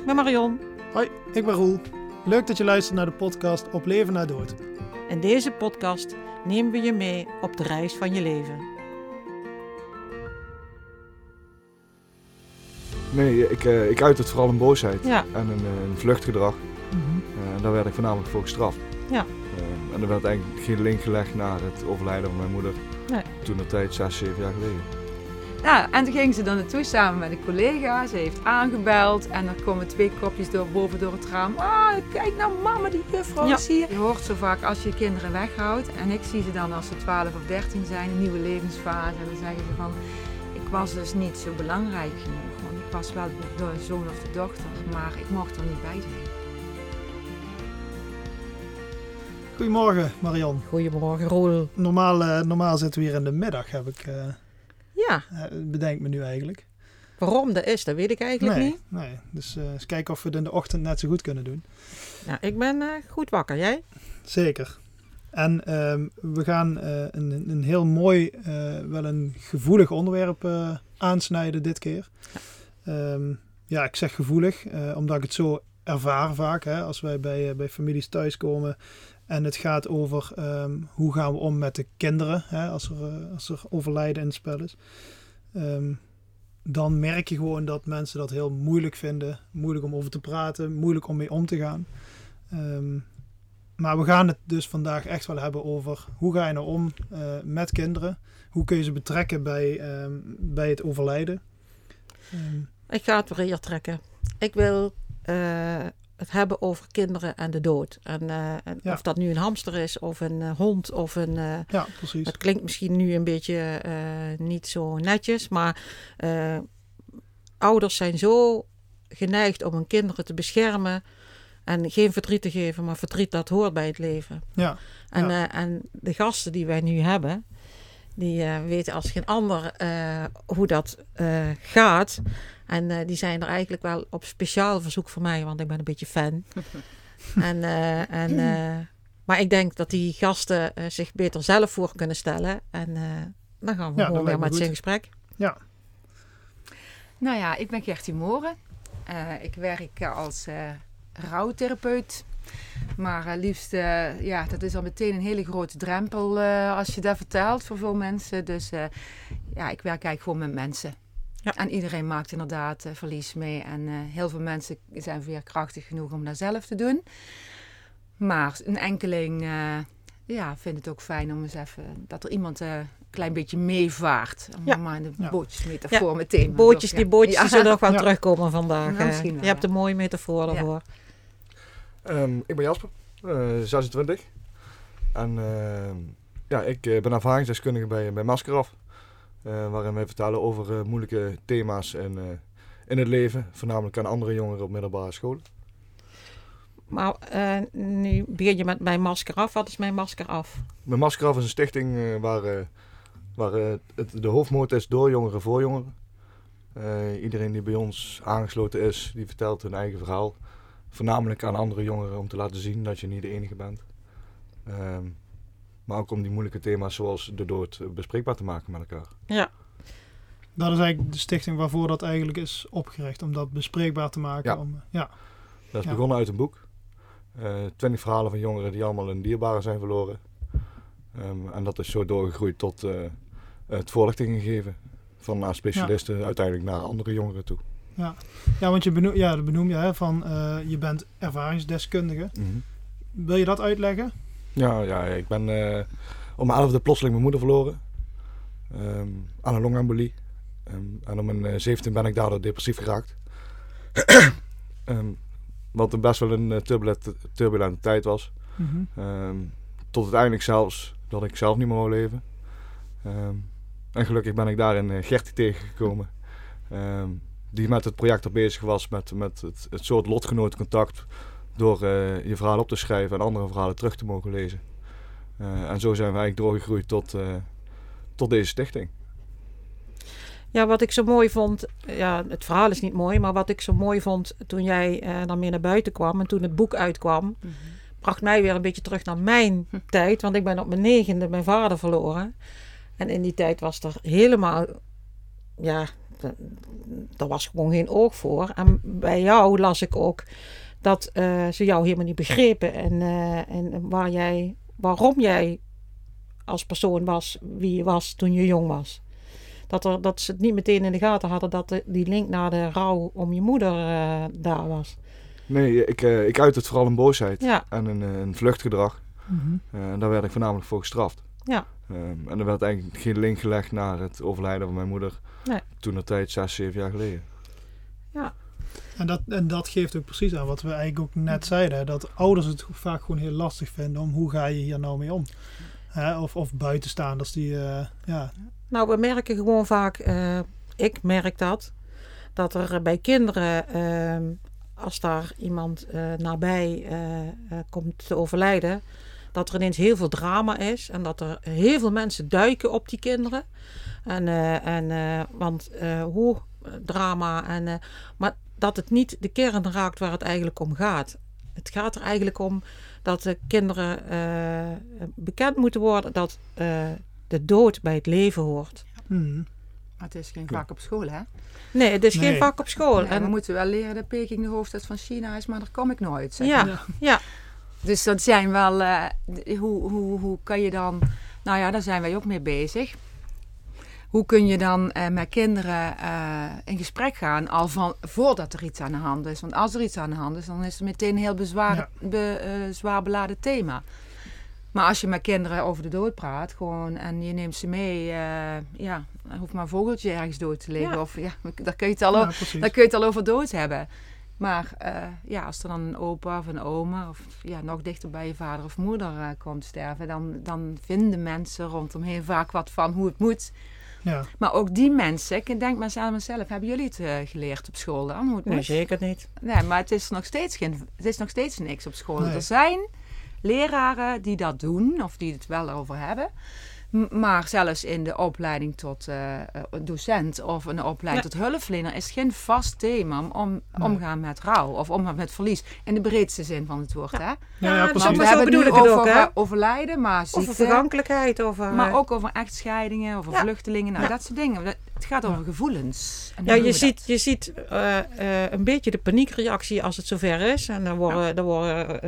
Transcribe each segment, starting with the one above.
ik ben Marion. Hoi, ik ben Roel. Leuk dat je luistert naar de podcast Op Leven na Dood. In deze podcast nemen we je mee op de reis van je leven. Nee, ik, uh, ik uit het vooral in boosheid Ja. en een, eh, een vluchtgedrag. Eh, en daar werd ik voornamelijk voor gestraft. Ja. Eh, en er werd eigenlijk geen link gelegd naar het overlijden van mijn moeder. Nee. Toen de tijd, zes, zeven jaar geleden. Ja, en toen ging ze dan naartoe samen met een collega. Ze heeft aangebeld en dan komen twee kopjes door, boven door het raam. Ah, kijk nou mama, die juffrouw Ja. is hier. Je hoort zo vaak als je kinderen weghoudt. En ik zie ze dan als ze 12 of 13 zijn, een nieuwe levensfase. En dan zeggen ze van, ik was dus niet zo belangrijk genoeg. Want ik was wel de zoon of de dochter, maar ik mocht er niet bij zijn. Goedemorgen Marion. Goedemorgen, Roel. Normaal, eh, normaal zitten we hier in de middag, heb ik, eh, Ja, eh, bedenk me nu eigenlijk. waarom dat is, dat weet ik eigenlijk nee, niet. nee. Dus eh, eens kijken of we het in de ochtend net zo goed kunnen doen. Ja, ik ben eh, goed wakker, jij? Zeker. En ehm, we gaan een, een heel mooi, wel een gevoelig onderwerp aansnijden dit keer. Ehm, ja, ik zeg gevoelig, omdat ik het zo ervaar vaak. Hè, als wij bij, bij families thuiskomen en het gaat over ehm, hoe gaan we om met de kinderen. Hè, als, er, eh, als er overlijden in het spel is. Ehm, dan merk je gewoon dat mensen dat heel moeilijk vinden. Moeilijk om over te praten, moeilijk om mee om te gaan. Ehm, maar we gaan het dus vandaag echt wel hebben over hoe ga je nou om eh, met kinderen? Hoe kun je ze betrekken bij, bij het overlijden? Ik ga het weer trekken. Ik wil eh, het hebben over kinderen en de dood. En, eh, en Ja. of dat nu een hamster is, of een eh, hond, of een... eh, ja, precies. Het klinkt misschien nu een beetje niet zo netjes, maar ouders zijn zo geneigd om hun kinderen te beschermen en geen verdriet te geven, maar verdriet dat hoort bij het leven. Ja, En, Ja. en de gasten die wij nu hebben, die weten als geen ander hoe dat gaat. En eh, die zijn er eigenlijk wel op speciaal verzoek voor mij, want ik ben een beetje fan. en, eh, en, eh, maar ik denk dat die gasten zich beter zelf voor kunnen stellen. En eh, dan gaan we Ja, gewoon weer met ze in gesprek. Nou ja, ik ben Gertie Moren. Eh, ik werk als eh rouwtherapeut. Maar eh, liefst, ja, dat is al meteen een hele grote drempel eh, als je dat vertelt voor veel mensen. Dus eh, ja, ik werk eigenlijk gewoon met mensen. Ja. En iedereen maakt inderdaad eh, verlies mee. En eh, heel veel mensen zijn veerkrachtig genoeg om dat zelf te doen. Maar een enkeling eh, ja, vindt het ook fijn om eens even dat er iemand eh, een klein beetje meevaart. Om Ja. maar in de Ja. bootjesmetafoor meteen. maar Bootjes, toch, die bootjes die zullen nog wel Ja. terugkomen vandaag. Nou, misschien wel, je hebt een mooie metafoor Ja. daarvoor. Ehm, ik ben Jasper, eh 26. En ehm, ja, ik eh, ben ervaringsdeskundige bij, bij Maskeraf. Eh, waarin wij vertellen over eh, moeilijke thema's in, eh, in het leven. Voornamelijk aan andere jongeren op middelbare scholen. Maar nu begin je met mijn masker af. Wat is mijn masker af? Mijn Maskeraf is een stichting waar, waar het, de hoofdmoot is door jongeren voor jongeren. Iedereen die bij ons aangesloten is, die vertelt hun eigen verhaal. Voornamelijk aan andere jongeren om te laten zien dat je niet de enige bent. Ehm, maar ook om die moeilijke thema's zoals de dood eh, bespreekbaar te maken met elkaar. Ja, dat is eigenlijk de stichting waarvoor dat eigenlijk is opgericht. Om dat bespreekbaar te maken. Ja. Om, eh, ja. Dat is Ja. begonnen uit een boek. Eh 20 verhalen van jongeren die allemaal een dierbare zijn verloren. Ehm, en dat is zo doorgegroeid tot eh, het voorlichting geven. Van naar specialisten uiteindelijk naar andere jongeren toe. ja, want je benoem, ja, dat benoem je hè, van eh, je bent ervaringsdeskundige. Wil je dat uitleggen? Ja, ja, ik ben eh om mijn elfde plotseling mijn moeder verloren. Ehm, aan een longembolie. Ehm, en om mijn eh, 17 ben ik daardoor depressief geraakt. Ehm, wat een best wel een eh, turbulente, turbulente tijd was. Mhm. Tot uiteindelijk zelfs dat ik zelf niet meer wou leven. En gelukkig ben ik daarin Gertie tegengekomen. Die met het project er bezig was met, met het, het soort lotgenootcontact. Door eh, je verhaal op te schrijven en andere verhalen terug te mogen lezen. Eh, en zo zijn we eigenlijk doorgegroeid tot, eh, tot deze stichting. Ja, wat ik zo mooi vond, ja, het verhaal is niet mooi, maar wat ik zo mooi vond toen jij eh dan meer naar buiten kwam en toen het boek uitkwam, Mhm. bracht mij weer een beetje terug naar mijn tijd, want ik ben op mijn negende mijn vader verloren. En in die tijd was er helemaal, ja, daar was gewoon geen oog voor. En bij jou las ik ook dat eh, ze jou helemaal niet begrepen. En, eh, en waar jij, waarom jij als persoon was wie je was toen je jong was. Dat, er, dat ze het niet meteen in de gaten hadden dat de, die link naar de rouw om je moeder eh, daar was. Nee, ik, eh, ik uit het vooral in boosheid Ja, en een, een vluchtgedrag. Mhm. Eh, en daar werd ik voornamelijk voor gestraft. Ja. Ehm, en er werd eigenlijk geen link gelegd naar het overlijden van mijn moeder. Nee. Toen de tijd, zes, zeven jaar geleden. En dat, en dat geeft ook precies aan wat we eigenlijk ook net zeiden. hè, Dat ouders het vaak gewoon heel lastig vinden om hoe ga je hier nou mee om. Hè, of, of buitenstaanders die, eh, ja, Nou, we merken gewoon vaak, eh, ik merk dat, dat er bij kinderen, ehm, als daar iemand eh, nabij komt te overlijden, dat er ineens heel veel drama is en dat er heel veel mensen duiken op die kinderen. En, en want hoe drama en, maar dat het niet de kern raakt waar het eigenlijk om gaat. Het gaat er eigenlijk om dat de kinderen eh, bekend moeten worden dat eh, de dood bij het leven hoort. mhm. Maar het is geen vak op school, hè? Nee, het is Nee. geen vak op school. Nee, en, we moeten wel leren dat Peking de hoofdstad van China is, maar daar kom ik nooit. zeg ja, ja, Dus dat zijn wel, eh, hoe, hoe, hoe kan je dan, nou ja, daar zijn wij ook mee bezig. Hoe kun je dan eh, met kinderen eh, in gesprek gaan al van voordat er iets aan de hand is? Want als er iets aan de hand is, dan is het meteen een heel bezwaar, Ja. be, eh, zwaar beladen thema. Maar als je met kinderen over de dood praat, gewoon en je neemt ze mee, ja, dan hoeft maar een vogeltje ergens dood te liggen. Ja. Of ja, daar kun je het al Ja, over dan kun je het al over dood hebben. Maar ja, als er dan een opa of een oma of ja, nog dichter bij je vader of moeder komt sterven, dan, dan vinden mensen rondomheen vaak wat van hoe het moet. Ja. Maar ook die mensen, ik denk maar aan mezelf, hebben jullie het eh, geleerd op school dan? Hoe het nee, moet? zeker niet. Nee, maar het is nog steeds, geen, het is nog steeds niks op school. Nee. Er zijn leraren die dat doen of die het wel over hebben. Maar zelfs in de opleiding tot eh, eh, docent of een opleiding tot hulpverlener is geen vast thema om Nee. omgaan met rouw of omgaan met verlies. In de breedste zin van het woord. Hè? Ja, Ja, ja, dus precies. Want we hebben het bedoel nu ik het over ook, hè? overlijden, maar Over vergankelijkheid, over... Maar eh, ook over echtscheidingen, over Ja. vluchtelingen, nou, Ja. dat soort dingen. Het gaat over gevoelens. Ja, je ziet, je ziet eh, eh, een beetje de paniekreactie als het zover is. En er worden, er worden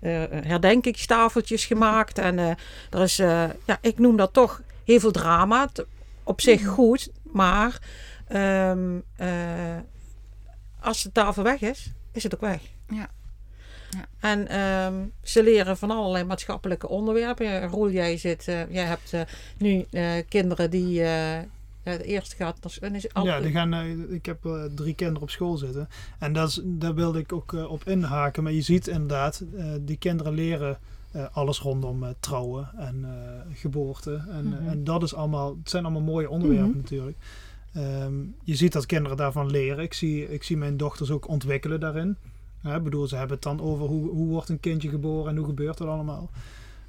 herdenkingstafeltjes gemaakt. En eh, er is, eh, ja, ik noem dat toch heel veel drama. Op zich goed, maar ehm, eh, als de tafel weg is, is het ook weg. Ja. Ja. En ehm, ze leren van allerlei maatschappelijke onderwerpen. Roel, jij, zit, eh, jij hebt eh, nu eh, kinderen die... ja, de eerste gaat... dan is al- Ja, die gaan, eh, ik heb eh, drie kinderen op school zitten. En dat is, daar wilde ik ook eh, op inhaken. Maar je ziet inderdaad, die kinderen leren alles rondom trouwen en geboorte. En, Mhm. en dat is allemaal, het zijn allemaal mooie onderwerpen Mhm. natuurlijk. Ehm, je ziet dat kinderen daarvan leren. Ik zie, ik zie mijn dochters ook ontwikkelen daarin. Ik bedoel, ze hebben het dan over hoe, hoe wordt een kindje geboren en hoe gebeurt dat allemaal.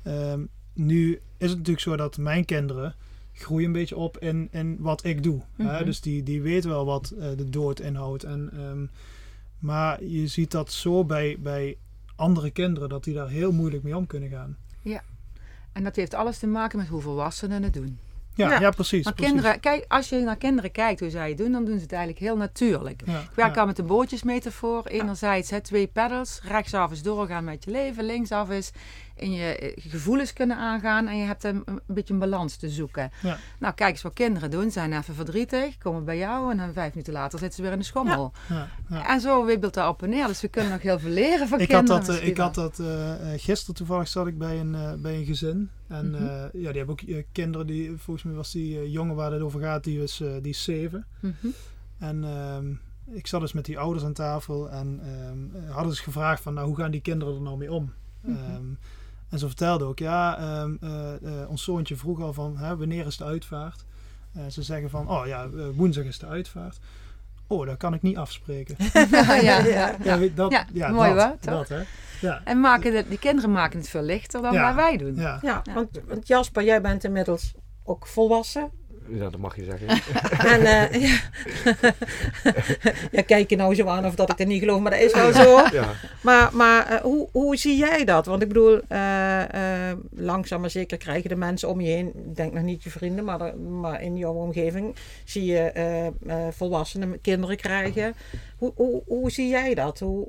Ehm, nu is het natuurlijk zo dat mijn kinderen groeien een beetje op in, in wat ik doe. hè. Mhm. Dus die, die weten wel wat eh, de dood inhoudt. En, ehm, maar je ziet dat zo bij, bij andere kinderen dat die daar heel moeilijk mee om kunnen gaan. En dat heeft alles te maken met hoe volwassenen het doen. Ja, ja. Ja. precies. Maar precies. kinderen, kijk, als je naar kinderen kijkt hoe zij het doen, dan doen ze het eigenlijk heel natuurlijk. Ja, Ik werk ja. al met de bootjesmetafoor. Enerzijds hè, twee pedals, rechtsaf is doorgaan met je leven, linksaf is in je eh, gevoelens kunnen aangaan en je hebt een, een beetje een balans te zoeken. Ja. Nou, kijk eens wat kinderen doen. Zijn even verdrietig, komen bij jou en dan vijf minuten later zitten ze weer in de schommel. Ja, ja. En zo wibbelt dat op en neer. Dus we kunnen nog heel veel leren van Ik had dat, eh, ik had dat eh, gisteren toevallig zat ik bij een, bij een gezin. En Mhm. ja, die hebben ook kinderen die, volgens mij was die jongen waar het over gaat, die is, die is zeven. Mhm. En ehm, ik zat dus met die ouders aan tafel en ehm, hadden dus gevraagd van nou, hoe gaan die kinderen er nou mee om? Mhm. Ehm, en ze vertelde ook, ja, ehm, eh, eh, ons zoontje vroeg al van hè, wanneer is de uitvaart? Eh, ze zeggen van, oh ja, woensdag is de uitvaart. Oh, dat kan ik niet afspreken. ja, ja, ja. Dat, Ja, ja, mooi dat, hoor, toch? Dat, hè? Ja, En maken de, die kinderen maken het veel lichter dan Ja. wat wij doen. ja. Ja, Ja. want, want Jasper, jij bent inmiddels ook volwassen. Ja, dat mag je zeggen. En eh, ja. ja, kijk je nou zo aan of dat ik het niet geloof, maar dat is wel zo. ja. Maar, maar eh, hoe, hoe zie jij dat? Want ik bedoel, eh, langzaam maar zeker krijgen de mensen om je heen, ik denk nog niet je vrienden, maar, maar in jouw omgeving zie je volwassenen kinderen krijgen. Hoe, hoe, hoe zie jij dat? Hoe,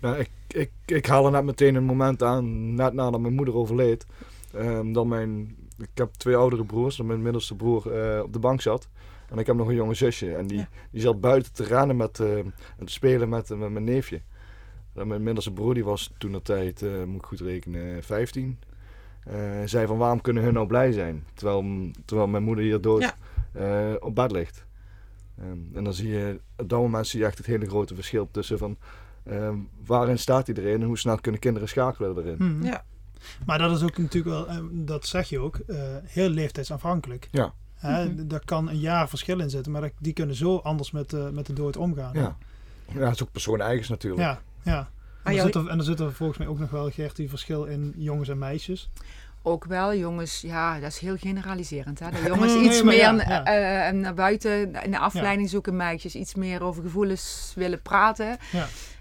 Nou, ik, ik, ik haal er net meteen een moment aan, net nadat mijn moeder overleed. ehm, dat mijn, ik heb twee oudere broers, dat mijn middelste broer eh, op de bank zat. En ik heb nog een jonge zusje. En die, Ja. die zat buiten te rennen met, eh, en te spelen met, met mijn neefje. En mijn middelste broer die was toen de tijd, eh, moet ik goed rekenen, 15. Eh, zei van waarom kunnen hun nou blij zijn? Terwijl, terwijl mijn moeder hier dood Ja. eh, op bed ligt. Ehm, en dan zie je, op dat moment zie je echt het hele grote verschil tussen van Ehm, waarin staat iedereen en hoe snel kunnen kinderen schakelen erin? Ja. Maar dat is ook natuurlijk wel, eh, dat zeg je ook, eh, heel leeftijdsafhankelijk. Ja. Hè, Mhm. Daar kan een jaar verschil in zitten, maar dat- die kunnen zo anders met, eh, met de dood omgaan. Ja. ja, dat is ook persoon eigens natuurlijk. ja. ja. Ah, En, er zit er, en er zit er volgens mij ook nog wel, Gert, die verschil in jongens en meisjes. Ook wel, jongens, ja, dat is heel generaliserend. Hè? De jongens Nee, iets meer ja, na- ja. eh, naar buiten in de afleiding zoeken, meisjes iets meer over gevoelens willen praten.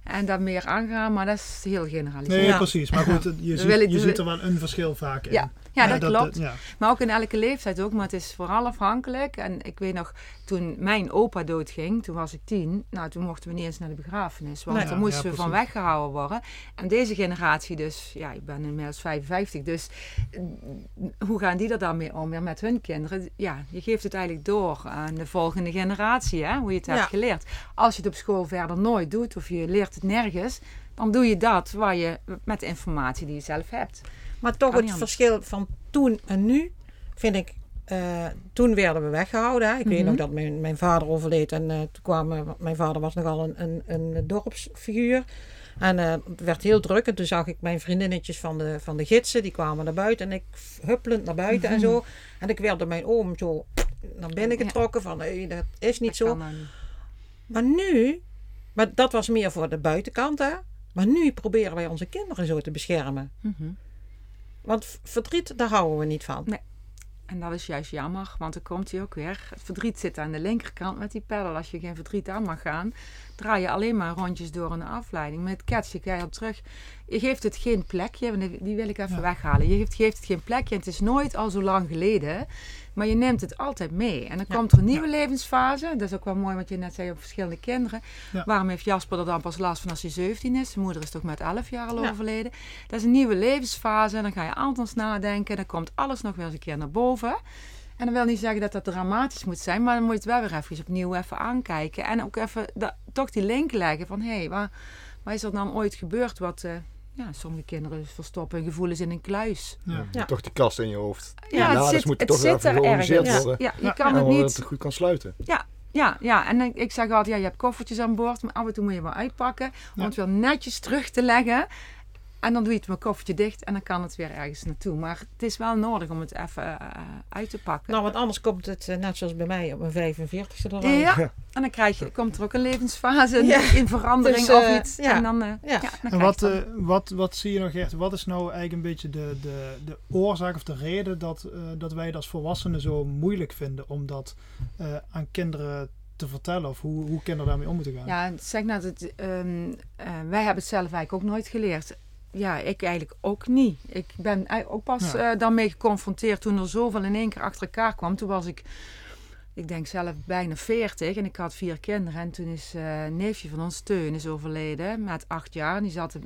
En daar meer aangaan, maar dat is heel generaliserend. Nee, Ja. precies. Maar goed, je, ziet, je ziet er wel een verschil vaak in. Ja, ja, dat, klopt. ja. Maar ook in elke leeftijd ook. Maar het is vooral afhankelijk. En ik weet nog, toen mijn opa doodging, toen was ik tien. Nou, toen mochten we niet eens naar de begrafenis. Want Nee. daar Ja, moesten ja, we van weggehouden worden. En deze generatie dus, ja, ik ben inmiddels 55. Dus eh, hoe gaan die er dan mee om? Weer met hun kinderen. Ja, je geeft het eigenlijk door aan de volgende generatie. Hè? Hoe je het Ja. hebt geleerd. Als je het op school verder nooit doet. Of je leert het nergens. Dan doe je dat waar je, met de informatie die je zelf hebt. Maar toch het verschil van toen en nu vind ik. eh, toen werden we weggehouden. Hè. Ik weet Mhm. nog dat mijn, mijn vader overleed. En eh, toen kwamen. Mijn vader was nogal een, een, een dorpsfiguur. En eh, het werd heel druk. En toen zag ik mijn vriendinnetjes van de, van de gidsen. Die kwamen naar buiten. En ik huppelend naar buiten en zo. En ik werd door mijn oom zo naar binnen Ja. getrokken. Van dat is niet Dat zo. Maar nu. Maar dat was meer voor de buitenkant hè. Maar nu proberen wij onze kinderen zo te beschermen. Mhm. Want verdriet, daar houden we niet van. En dat is juist jammer, want dan komt hij ook weer. Het verdriet zit aan de linkerkant met die pedal. Als je geen verdriet aan mag gaan, draai je alleen maar rondjes door een afleiding. Met catch je keihard terug. Je geeft het geen plekje, want die- die wil ik even Ja. weghalen. Je geeft, geeft het geen plekje en het is nooit al zo lang geleden. Maar je neemt het altijd mee. En dan Ja. komt er een nieuwe levensfase. Dat is ook wel mooi wat je net zei op verschillende kinderen. Waarom heeft Jasper er dan pas last van als hij 17 is? Zijn moeder is toch met 11 jaar al overleden. Dat is een nieuwe levensfase. En dan ga je anders nadenken. Dan komt alles nog weer eens een keer naar boven. En dat wil niet zeggen dat dat dramatisch moet zijn. Maar dan moet je het wel weer even opnieuw even aankijken. En ook even toch die link leggen van... Hé, hey, waar, waar is er dan ooit gebeurd wat... eh, ja, sommige kinderen verstoppen hun gevoelens in een kluis. Ja. Ja. Toch die kast in je hoofd. Ja, laders het zit, moeten het toch zit er georganiseerd ergens. worden. Ja, je Ja, kan Ja, het niet... het goed kan sluiten. Ja, ja, en ik- ik zeg altijd, ja, je hebt koffertjes aan boord, maar af en toe moet je wel uitpakken om Ja. het weer netjes terug te leggen. En dan doe je het met koffertje dicht en dan kan het weer ergens naartoe. Maar het is wel nodig om het even eh, uit te pakken. Nou, want anders komt het eh, net zoals bij mij op mijn 45ste eruit. ja, en dan krijg je, komt er ook een levensfase Ja. in verandering Dus, of eh, iets. ja. En dan, Ja. ja. dan En wat, eh, dan- wat, wat zie je nog echt? Wat is nou eigenlijk een beetje de, de, de oorzaak of de reden dat, eh, dat wij het als volwassenen zo moeilijk vinden om dat eh, aan kinderen te vertellen? Of hoe, hoe kinderen daarmee om moeten gaan? Ja, zeg nou, dat, ehm, eh, wij hebben het zelf eigenlijk ook nooit geleerd. Ja, ik eigenlijk ook niet. Ik ben eigenlijk ook pas Ja. eh, daarmee geconfronteerd toen er zoveel in één keer achter elkaar kwam. Toen was ik, ik denk zelf bijna 40 en ik had vier kinderen. En toen is eh, een neefje van ons, Teun, is overleden met acht jaar. En die zat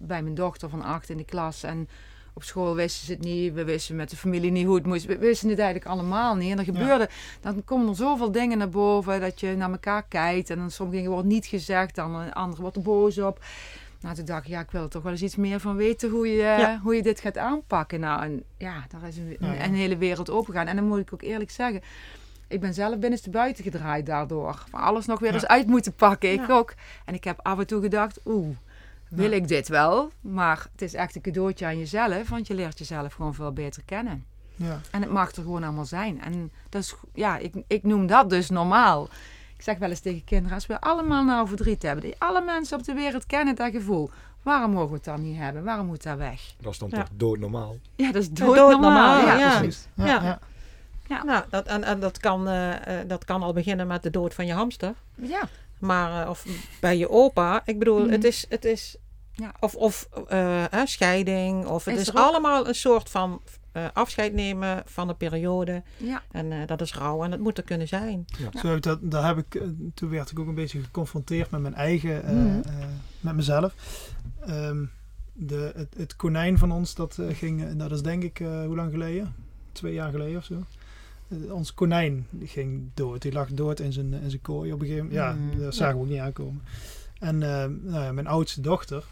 bij mijn dochter van acht in de klas. En op school wisten ze het niet. We wisten met de familie niet hoe het moest. We wisten het eigenlijk allemaal niet. En er gebeurde, dan komen er zoveel dingen naar boven dat je naar elkaar kijkt. En dan sommige dingen worden niet gezegd, dan een ander wordt er boos op. Nou, toen dacht ik, ja, ik wil er toch wel eens iets meer van weten hoe je, Ja. hoe je dit gaat aanpakken. Nou, en ja, daar is een, ja. een hele wereld opengegaan. En dan moet ik ook eerlijk zeggen, ik ben zelf binnenste buiten gedraaid daardoor. Van alles nog weer Ja. eens uit moeten pakken. Ik Ja. ook. En ik heb af en toe gedacht, oeh, wil Ja. ik dit wel? Maar het is echt een cadeautje aan jezelf, want je leert jezelf gewoon veel beter kennen. Ja. En het mag er gewoon allemaal zijn. En dat is, ja, ik, ik noem dat dus normaal. Ik zeg wel eens tegen kinderen, als we allemaal nou verdriet hebben, die alle mensen op de wereld kennen dat gevoel. Waarom mogen we het dan niet hebben? Waarom moet dat weg? Dat is dan Ja. toch doodnormaal. Ja, dat is doodnormaal. Ja, ja. precies. Ja, Ja. Nou, dat, en, en dat, kan, eh, eh, dat kan al beginnen met de dood van je hamster. Ja, Maar, eh, of bij je opa. Ik bedoel, Mhm. het is, het is Ja. of, of eh, scheiding. Of het Is allemaal een soort van eh, afscheid nemen van een periode. ja. En eh, dat is rouw en dat moet er kunnen zijn. Ja. Zo dat, daar heb ik, eh, toen werd ik ook een beetje geconfronteerd met mijn eigen, eh, Mhm. eh, met mezelf. Ehm, de, het, het konijn van ons, dat ging, dat is denk ik, eh, hoe lang geleden? Twee jaar geleden of zo. Ons konijn die ging dood. Die lag dood in zijn, in zijn kooi op een gegeven moment. Ja, dat zagen we ook niet aankomen. En nou ja, mijn oudste dochter,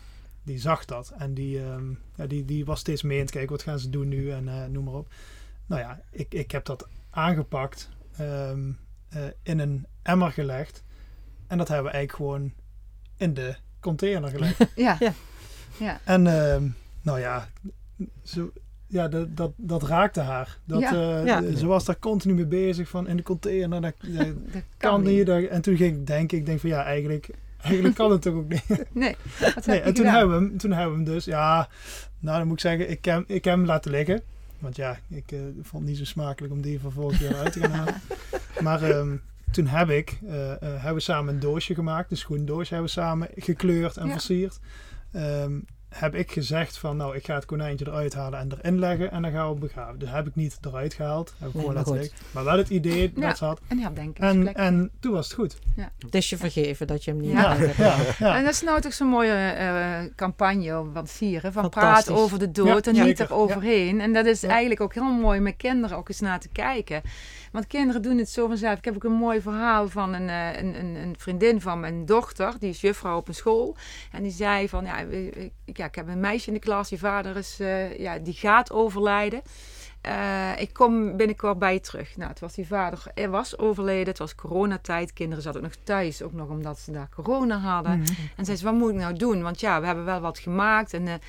die zag dat. En die, ehm, ja, die, die was steeds mee aan het kijken, wat gaan ze doen nu en eh, noem maar op. Nou ja, ik, ik heb dat aangepakt, ehm, eh, in een emmer gelegd. En dat hebben we eigenlijk gewoon in de container gelegd. Ja. Ja. Ja. en ehm, nou ja, zo, ja dat, dat, dat raakte haar. Dat, Ja. eh, Ja. Ze was daar continu mee bezig van in de container. Dat, dat Dat kan niet. dat- en toen ging ik denken, ik denk van ja, eigenlijk, eigenlijk kan het toch ook niet. Nee, wat Nee, en toen hebben, we hem, toen hebben we hem dus, ja, nou dan moet ik zeggen, ik heb, ik heb hem laten liggen. Want ja, ik eh, vond het niet zo smakelijk om die van vorig jaar uit te gaan halen. Maar ehm, toen heb ik, eh, eh, hebben we samen een doosje gemaakt, een schoendoosje hebben we samen gekleurd en Ja. versierd. Ehm, heb ik gezegd van, nou ik ga het konijntje eruit halen en erin leggen en dan gaan we hem begraven. Dus heb ik niet eruit gehaald, heb ik Nee, gewoon maar laten goed. liggen. Maar wel het idee Ja. dat ze had. En ja, denk ik. En, en toen was het goed. Het is je vergeven dat je hem niet Ja. Ja, ja, ja. En dat is nou toch zo'n mooie eh, campagne om wat vieren. Van praat over de dood Ja, en niet eroverheen. En dat is Ja. eigenlijk ook heel mooi met kinderen ook eens naar te kijken. Want kinderen doen het zo vanzelf. Ik heb ook een mooi verhaal van een, eh, een, een, een vriendin van mijn dochter. Die is juffrouw op een school. En die zei van, ja, ik, ja, ik heb een meisje in de klas. Die vader is, eh, ja, die gaat overlijden. Eh, ik kom binnenkort bij je terug. Nou, het was die vader, er was overleden. Het was coronatijd. Kinderen zaten ook nog thuis, ook nog omdat ze daar corona hadden. Mhm. En zei ze, wat moet ik nou doen? Want ja, we hebben wel wat gemaakt. En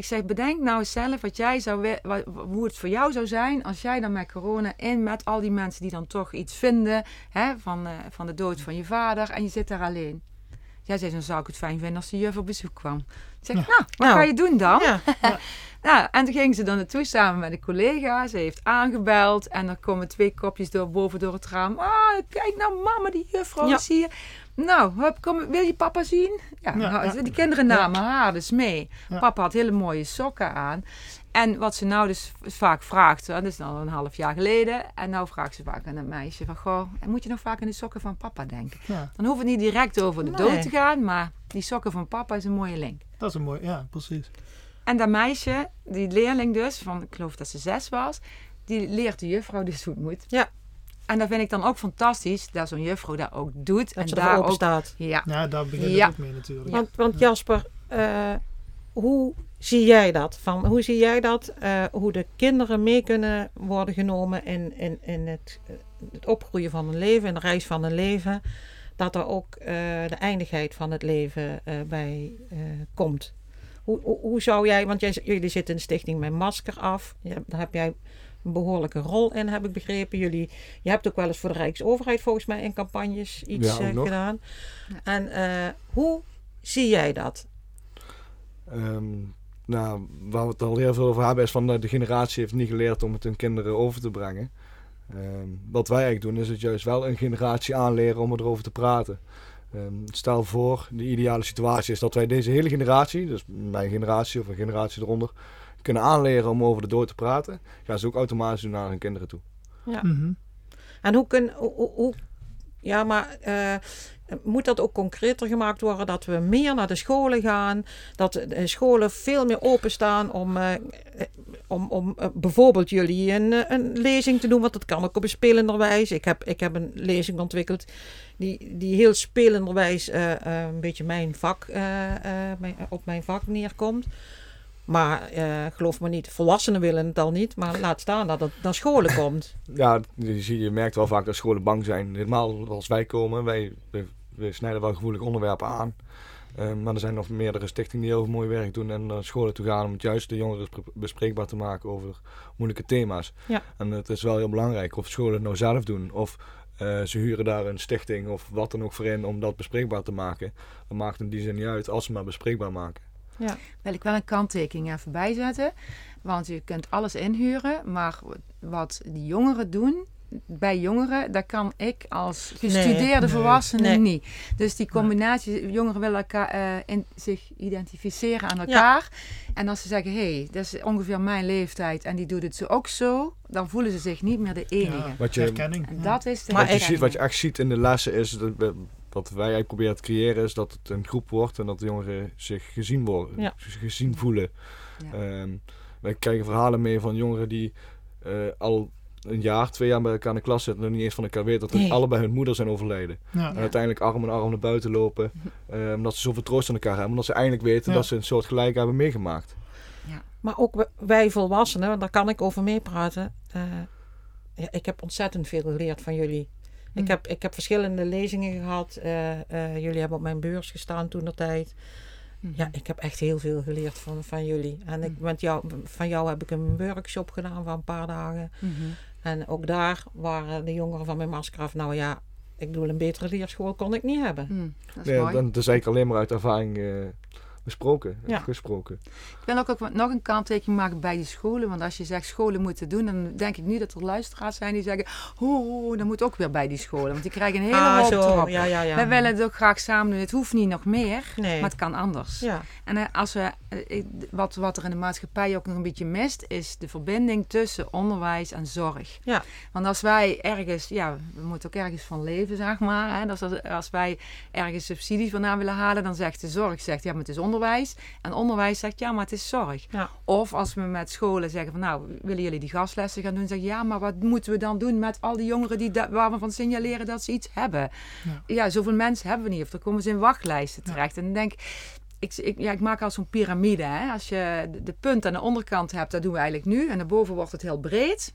ik zeg, bedenk nou eens zelf wat jij zou, we- wa- hoe het voor jou zou zijn als jij dan met corona en met al die mensen die dan toch iets vinden hè, van, eh, van de dood van je vader en je zit daar alleen. Jij zei, dan zou ik het fijn vinden als de juf op bezoek kwam. Ik zeg, Ja. nou, wat Nou. ga je doen dan? Ja, Nou, en toen ging ze dan naartoe samen met een collega. Ze heeft aangebeld en er komen twee kopjes door, boven door het raam. Ah, kijk nou mama, die juffrouw Ja. is hier. Nou, hup, kom, wil je papa zien? Ja, Ja, nou, ja. die kinderen namen haar dus mee. Ja. Papa had hele mooie sokken aan. En wat ze nou dus vaak vraagt, dat is al een half jaar geleden. En nou vraagt ze vaak aan een meisje van, goh, moet je nog vaak aan de sokken van papa denken? Ja, Dan hoeft het niet direct over de Nee. dood te gaan, maar die sokken van papa is een mooie link. dat is een mooi, ja, precies. En dat meisje, die leerling dus, van, ik geloof dat ze zes was, die leert de juffrouw dus hoe het moet. Ja. En dat vind ik dan ook fantastisch, dat zo'n juffrouw dat ook doet. en dat daar ook, staat. ja, Ja, daar begint Ja. het ook mee natuurlijk. Want, want Jasper, eh, hoe zie jij dat? Van, hoe zie jij dat? eh, hoe de kinderen mee kunnen worden genomen in, in, in het, eh, het opgroeien van een leven, in de reis van een leven. Dat er ook eh, de eindigheid van het leven eh, bij eh, komt. Hoe, hoe, hoe zou jij, want jij, jullie zitten in de stichting met masker af. Ja, daar heb jij een behoorlijke rol in, heb ik begrepen. Jullie, je hebt ook wel eens voor de Rijksoverheid volgens mij in campagnes iets Ja, eh, gedaan. Ja. En eh, hoe zie jij dat? Ehm, nou, waar we het al heel veel over hebben is van eh, de generatie heeft niet geleerd om het hun kinderen over te brengen. Ehm, wat wij eigenlijk doen is het juist wel een generatie aanleren om erover te praten. Ehm, stel voor, de ideale situatie is dat wij deze hele generatie, dus mijn generatie of een generatie eronder, kunnen aanleren om over de dood te praten. Gaan ze ook automatisch naar hun kinderen toe. Mhm. En hoe kun hoe, hoe- ja, maar eh, moet dat ook concreter gemaakt worden dat we meer naar de scholen gaan, dat de scholen veel meer openstaan om, eh, eh, om, om bijvoorbeeld jullie een, een lezing te doen, want dat kan ook op een spelenderwijs. Ik heb, ik heb een lezing ontwikkeld die, die heel spelenderwijs eh, eh, een beetje mijn vak, eh, eh, mijn- op mijn vak neerkomt. Maar eh, geloof me niet, volwassenen willen het al niet, maar laat staan dat het naar scholen komt. Ja, je, zie- je merkt wel vaak dat scholen bang zijn. Helemaal als wij komen, wij, we, we snijden wel gevoelige onderwerpen aan. Ehm, maar er zijn nog meerdere stichtingen die heel mooi werk doen en naar scholen toe gaan om het juist de jongeren bespre- bespreekbaar te maken over moeilijke thema's. Ja. En het is wel heel belangrijk of scholen het nou zelf doen of eh, ze huren daar een stichting of wat dan ook voor in om dat bespreekbaar te maken. Dat maakt in die zin niet uit als ze maar bespreekbaar maken. Ja. wil ik wel een kanttekening even bijzetten. Want je kunt alles inhuren, maar wat die jongeren doen, bij jongeren, dat kan ik als gestudeerde Nee. volwassene Nee. niet. Dus die combinatie, jongeren willen elkaar, eh, in, zich identificeren aan elkaar. En als ze zeggen, hé, hey, dat is ongeveer mijn leeftijd en die doet het zo ook zo, dan voelen ze zich niet meer de enige. Ja, Wat je- herkenning. En dat is de Maar wat, je ziet, wat je echt ziet in de lessen is, dat wat wij eigenlijk proberen te creëren, is dat het een groep wordt en dat de jongeren zich gezien worden, Ja. zich gezien voelen. Ja. Ehm, wij krijgen verhalen mee van jongeren die eh, al een jaar, twee jaar bij elkaar in de klas zitten en nog niet eens van elkaar weten dat Nee. allebei hun moeder zijn overleden. Ja. En uiteindelijk arm in arm naar buiten lopen, eh, omdat ze zoveel troost aan elkaar hebben, omdat ze eindelijk weten Ja. dat ze een soort gelijk hebben meegemaakt. Maar ook wij volwassenen, daar kan ik over meepraten. eh, ja, ik heb ontzettend veel geleerd van jullie. Ik, Hm. heb, ik heb verschillende lezingen gehad. eh, eh, jullie hebben op mijn beurs gestaan toen de tijd. Mhm. Ja, ik heb echt heel veel geleerd van, van jullie. En ik, Hm. met jou, van jou heb ik een workshop gedaan van een paar dagen. Mhm. En ook daar waren de jongeren van mijn maskeraf. Nou ja, ik bedoel, een betere leerschool kon ik niet hebben. Hm, dat is Nee, mooi. dan, dat is eigenlijk alleen maar uit ervaring eh, besproken, Ja. gesproken. Ik wil ook, nog een kanttekening maken bij die scholen. Want als je zegt scholen moeten doen, dan denk ik nu dat er luisteraars zijn die zeggen... Hoe, dat moet ook weer bij die scholen. Want die krijgen een hele ah, hoop zo. erop. Ja, ja, ja. Wij willen het ook graag samen doen. Het hoeft niet nog meer, Nee. maar het kan anders. Ja, En eh, als we, eh, wat, wat er in de maatschappij ook nog een beetje mist, is de verbinding tussen onderwijs en zorg. Ja. Want als wij ergens, ja, we moeten ook ergens van leven, zeg maar. Hè? Dus als, als wij ergens subsidies vandaan willen halen, dan zegt de zorg, zegt, ja, maar het is onderwijs. En onderwijs zegt, ja, maar het is zorg. Ja. Of als we met scholen zeggen van, nou, willen jullie die gastlessen gaan doen? Zeg je, ja, maar wat moeten we dan doen met al die jongeren die waar we van signaleren dat ze iets hebben? Ja. Ja, zoveel mensen hebben we niet. Of dan komen ze in wachtlijsten Ja. terecht. En dan denk ik, ik, ik, ja, ik maak al zo'n piramide. Hè? Als je de, de punt aan de onderkant hebt, dat doen we eigenlijk nu. En daarboven wordt het heel breed.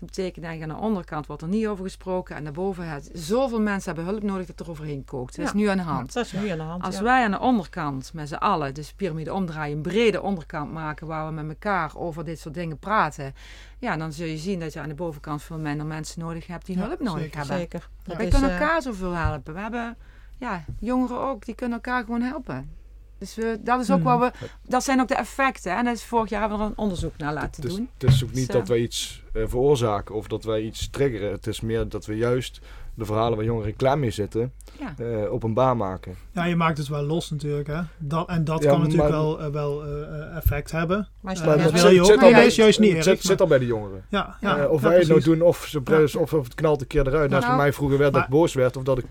Dat betekent dat aan de onderkant wordt er niet over gesproken. En daarboven het zoveel mensen hebben hulp nodig dat er overheen kookt. Dat is Ja. nu aan de hand. dat is nu aan de hand. Als ja. wij aan de onderkant met z'n allen, dus de piramide omdraaien, een brede onderkant maken waar we met elkaar over dit soort dingen praten. Ja, dan zul je zien dat je aan de bovenkant veel minder mensen nodig hebt die Ja, hulp nodig zeker, hebben. Zeker. Dat Wij is, kunnen eh, elkaar zoveel helpen. We hebben ja, jongeren ook, die kunnen elkaar gewoon helpen. Dus we, dat is ook Hmm. wat we. Dat zijn ook de effecten. En is vorig jaar hebben we er een onderzoek naar laten is, doen. het is ook niet Zo. dat wij iets eh, veroorzaken of dat wij iets triggeren. Het is meer dat we juist de verhalen waar jongeren klaar mee zitten, Ja. eh, openbaar maken. Ja, je maakt het wel los natuurlijk. Hè? Dat, en dat Ja, kan natuurlijk maar- wel, eh, wel eh, effect hebben. Maar dat- wil je ook. zit al dat bij- is juist niet zit, zit al bij de jongeren. Ja, ja, Eh, of ja, wij het nou doen of, ze, Ja. of, of het knalt een keer eruit. Net als Nou, bij mij vroeger werd dat ik boos werd. Of dat ik...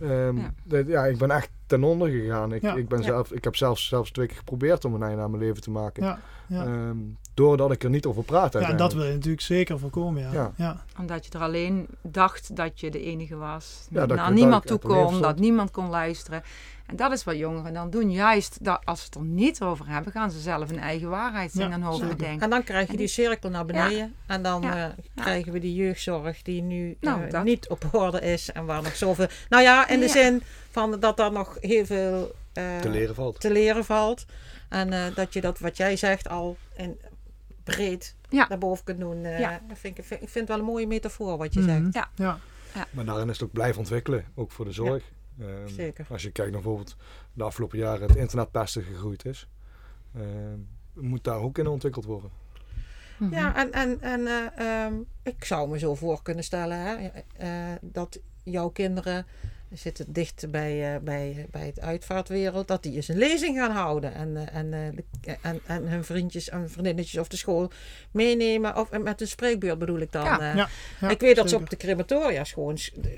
ehm, Ja. dat- ja, ik ben echt ten onder gegaan. Ik, Ja. ik, ben Ja. zelf, ik heb zelfs, zelfs twee keer geprobeerd om een einde aan mijn leven te maken. Ja, ja. Ehm, doordat ik er niet over praat ja, en dat wil je natuurlijk zeker voorkomen. Ja. Ja. Ja. Omdat je er alleen dacht dat je de enige was. Ja, dat naar je- niemand dat toe kon, dat niemand kon luisteren. En dat is wat jongeren dan doen. Juist dat als ze het er niet over hebben, gaan ze zelf een eigen waarheid Ja, gaan over zeker. bedenken. En dan krijg je En die cirkel naar beneden. En dan Ja. eh, krijgen we die jeugdzorg die nu Nou, eh, dat. niet op orde is. En waar nog zoveel... Nou ja, in de Ja. zin van dat daar nog heel veel eh, te leren valt. te leren valt. En eh, dat je dat wat jij zegt al in, breed Ja. daarboven kunt doen. eh, Ja. dat vind ik, vind, ik vind het wel een mooie metafoor wat je Mhm. zegt. Ja. Ja. Maar daarin is het ook blijven ontwikkelen, ook voor de zorg. Ehm, Zeker. Als je kijkt naar bijvoorbeeld de afgelopen jaren het internetpesten gegroeid is, ehm, moet daar ook in ontwikkeld worden. Mhm. Ja, en, en, en eh, ehm, ik zou me zo voor kunnen stellen hè, eh, dat jouw kinderen zitten dicht bij, eh, bij, bij het uitvaartwereld, dat die eens een lezing gaan houden en, eh, en, eh, en, en hun vriendjes en vriendinnetjes of de school meenemen, of met een spreekbeurt bedoel ik dan. Ja. Ja, ja, ik weet dat ze op de crematoria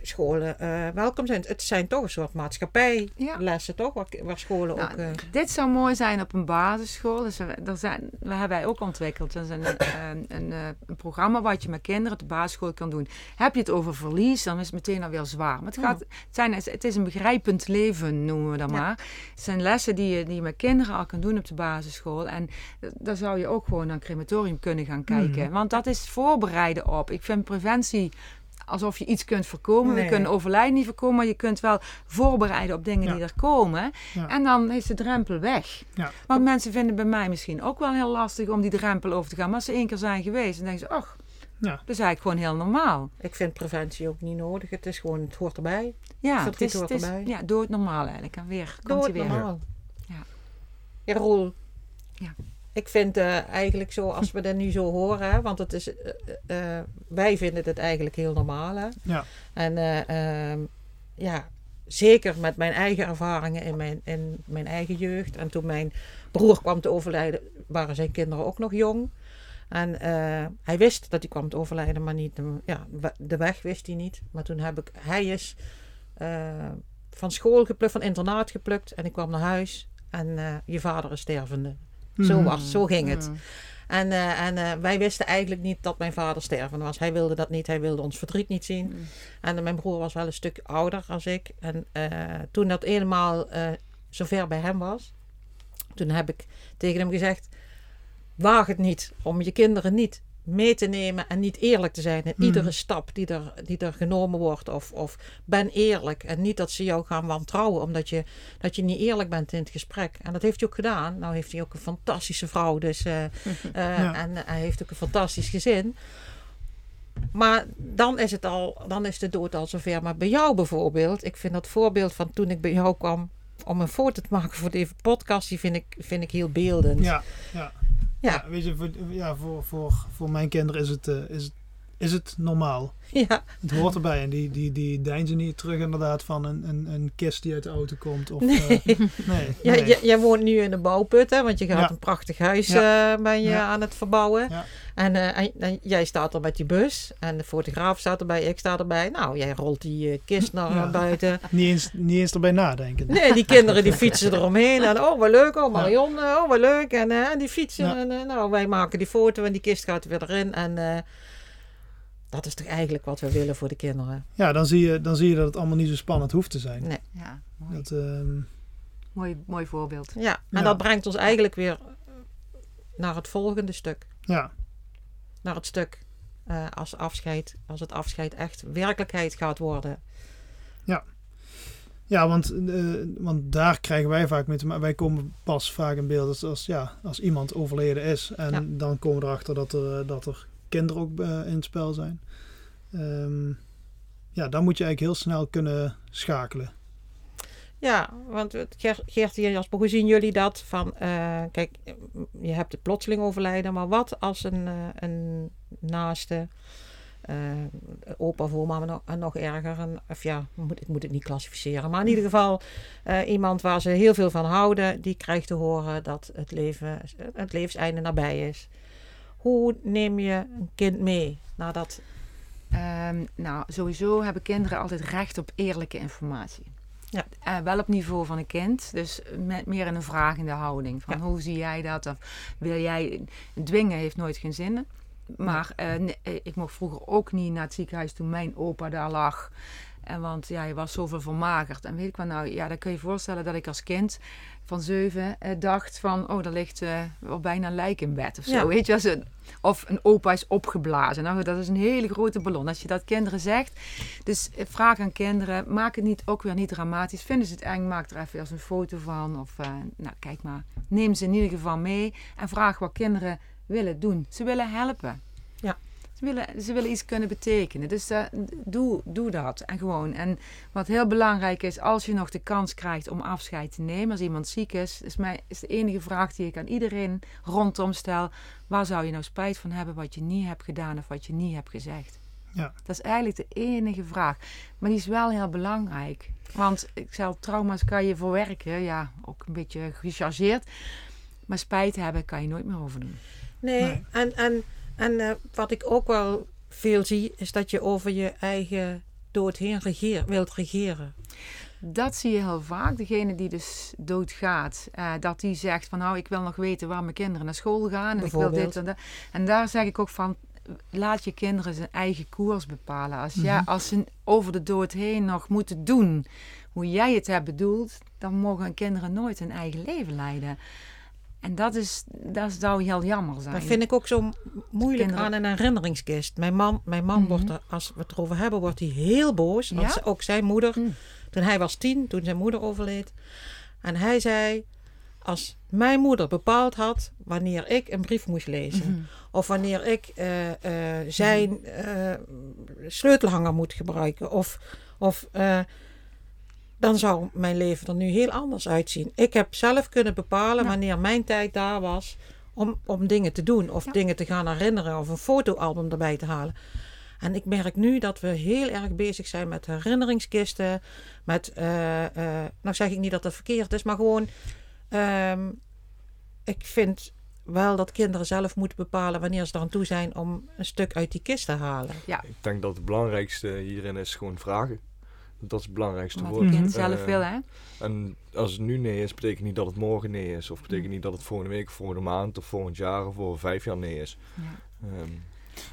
scholen welkom zijn. Het zijn toch een soort maatschappijlessen, toch? Waar, waar scholen Nou, ook... Dit zou mooi zijn op een basisschool. Dus we, er zijn, we hebben wij ook ontwikkeld. Dat is een, een, een, een programma wat je met kinderen op de basisschool kan doen. Heb je het over verlies, dan is het meteen alweer zwaar. Maar het, gaat, zijn, het is een begrijpend leven, noemen we dat Ja. maar. Het zijn lessen die je, die je met kinderen al kan doen op de basisschool. En eh, daar zou je ook gewoon naar een crematorium kunnen gaan kijken. Mhm. Want dat is voorbereiden op. Ik vind preventie alsof je iets kunt voorkomen. Nee. We kunnen overlijden niet voorkomen, maar je kunt wel voorbereiden op dingen Ja. die er komen. Ja. En dan is de drempel weg. Ja. Want mensen vinden bij mij misschien ook wel heel lastig om die drempel over te gaan. Maar als ze één keer zijn geweest, dan denken ze, ach, Ja. dat is eigenlijk gewoon heel normaal. ik vind preventie ook niet nodig. Het is gewoon, het hoort erbij. Ja, het is, hoort het is erbij. ja, dood normaal eigenlijk. En weer, komt hij weer. normaal. Ja. Ja, Roel. Ja. Ik vind eh, eigenlijk zo, als we dat nu zo horen, hè, want het is, eh, eh, wij vinden het eigenlijk heel normaal. Hè? Ja. En eh, ehm, ja, zeker met mijn eigen ervaringen in mijn, in mijn eigen jeugd. En toen mijn broer kwam te overlijden, waren zijn kinderen ook nog jong. En eh, hij wist dat hij kwam te overlijden, maar niet de, ja, de weg wist hij niet. Maar toen heb ik, hij is eh, van school geplukt, van internaat geplukt. En ik kwam naar huis en eh, je vader is stervende. Zo, Mhm. was, zo ging het. Mm. En, eh, en eh, wij wisten eigenlijk niet dat mijn vader stervende was. Hij wilde dat niet. Hij wilde ons verdriet niet zien. Mm. En mijn broer was wel een stuk ouder als ik. En eh, toen dat eenmaal eh zover bij hem was, toen heb ik tegen hem gezegd: waag het niet om je kinderen niet mee te nemen en niet eerlijk te zijn in Mhm. iedere stap die er, die er genomen wordt. Of, of ben eerlijk en niet dat ze jou gaan wantrouwen omdat je, dat je niet eerlijk bent in het gesprek. En dat heeft hij ook gedaan. Nou heeft hij ook een fantastische vrouw dus, eh, eh, Ja. en hij heeft ook een fantastisch gezin. Maar dan is het al, dan is de dood al zover. Maar bij jou bijvoorbeeld, ik vind dat voorbeeld van toen ik bij jou kwam om een foto te maken voor deze podcast, die vind ik, vind ik heel beeldend. Ja, ja. Ja. Weet je, voor, ja, voor, voor, voor mijn kinderen is het, eh, is, het- is het normaal. ja. Het hoort erbij. En die, die, die deinzen niet terug inderdaad van een, een, een kist die uit de auto komt. Of, Nee. eh, nee, Ja, nee. jij woont nu in een bouwput, hè? Want je gaat Ja. een prachtig huis Ja. eh, ben je Ja. aan het verbouwen. Ja. En, eh, en, en jij staat er met die bus. En de fotograaf staat erbij, ik sta erbij. Nou, jij rolt die kist naar buiten. Niet, eens, niet eens erbij nadenken. Nee, die kinderen die fietsen eromheen. En oh, wat leuk. Oh, Marion. Oh, wat leuk. En eh, die fietsen. En nou, wij maken die foto en die kist gaat weer erin. En dat is toch eigenlijk wat we willen voor de kinderen. Ja, dan zie, je, dan zie je dat het allemaal niet zo spannend hoeft te zijn. Nee. Ja, mooi. Dat, ehm, mooi, mooi voorbeeld. Ja, en Ja. dat brengt ons eigenlijk weer naar het volgende stuk. ja, Naar het stuk eh, als afscheid, als het afscheid echt werkelijkheid gaat worden. ja want, eh, want daar krijgen wij vaak mee te maken. Wij komen pas vaak in beeld als, als, ja, als iemand overleden is. En Ja. dan komen we erachter dat er, eh, dat er kinderen ook eh, in het spel zijn. Ehm, ja, dan moet je eigenlijk heel snel kunnen schakelen. Ja, want Ger- Geert en Jasper, hoe zien jullie dat? Van, eh, kijk, je hebt het plotseling overlijden, maar wat als een, eh, een naaste, opa, voormama nog, en nog erger, of ja, moet, ik moet het niet klassificeren, maar in ieder geval iemand waar ze heel veel van houden, die krijgt te horen dat het, leven, het levenseinde nabij is. Hoe neem je een kind mee nadat... Ehm, nou, sowieso hebben kinderen altijd recht op eerlijke informatie. Ja. Eh, wel op niveau van een kind, dus met meer in een vragende houding. Van Ja. hoe zie jij dat? Of wil jij... Dwingen heeft nooit geen zin. Maar eh, ik mocht vroeger ook niet naar het ziekenhuis toen mijn opa daar lag. En want ja, je was zoveel vermagerd. En weet ik wat nou, ja, dan kun je je voorstellen dat ik als kind van zeven eh, dacht van... Oh, daar ligt eh, wel bijna een lijk in bed of zo. Ja. Weet je, als een, of een opa is opgeblazen. Nou, dat is een hele grote ballon. Als je dat kinderen zegt. Dus eh, vraag aan kinderen, maak het niet, ook weer niet dramatisch. Vinden ze het eng, maak er even eens een foto van. Of, eh, nou, kijk maar. Neem ze in ieder geval mee. En vraag wat kinderen willen doen. Ze willen helpen. Ze willen, ze willen iets kunnen betekenen. Dus eh, doe, doe dat. En gewoon. En wat heel belangrijk is, als je nog de kans krijgt om afscheid te nemen, als iemand ziek is, is, mij, is de enige vraag die ik aan iedereen rondom stel: waar zou je nou spijt van hebben wat je niet hebt gedaan of wat je niet hebt gezegd? Ja. Dat is eigenlijk de enige vraag. Maar die is wel heel belangrijk. Want ik zei, trauma's kan je verwerken. Ja, ook een beetje gechargeerd. Maar spijt hebben kan je nooit meer overdoen. Nee, Nee. en, en, en eh, wat ik ook wel veel zie, is dat je over je eigen dood heen regeer, wilt regeren. Dat zie je heel vaak. Degene die dus doodgaat, eh, dat die zegt van nou, ik wil nog weten waar mijn kinderen naar school gaan. En ik wil dit en dat. En daar zeg ik ook van, laat je kinderen zijn eigen koers bepalen. Als, ja, Mhm. als ze over de dood heen nog moeten doen hoe jij het hebt bedoeld, dan mogen kinderen nooit hun eigen leven leiden. En dat, is, dat zou heel jammer zijn. Dat vind ik ook zo moeilijk Kinderen- aan een herinneringskist. Mijn man, mijn man Mhm. wordt er, als we het erover hebben, wordt hij heel boos. Want Ja? ze- ook zijn moeder, Mm. toen hij was tien, toen zijn moeder overleed. En hij zei, als mijn moeder bepaald had wanneer ik een brief moest lezen. Mhm. Of wanneer ik eh, eh, zijn eh, sleutelhanger moet gebruiken. Of, of dan zou mijn leven er nu heel anders uitzien. Ik heb zelf kunnen bepalen Ja. wanneer mijn tijd daar was om, om dingen te doen of Ja. dingen te gaan herinneren of een fotoalbum erbij te halen. En ik merk nu dat we heel erg bezig zijn met herinneringskisten. Met, eh, eh, nou zeg ik niet dat dat verkeerd is, maar gewoon. ehm, ik vind wel dat kinderen zelf moeten bepalen wanneer ze eraan toe zijn om een stuk uit die kist te halen. Ik denk dat het belangrijkste hierin is gewoon vragen. Dat is het belangrijkste Wat woord. Mhm. kind zelf Eh, wil, hè? En als het nu nee is, betekent niet dat het morgen nee is. Of betekent Mm. niet dat het volgende week, of volgende maand, of volgend jaar, of over vijf jaar nee is. Ja. Ehm,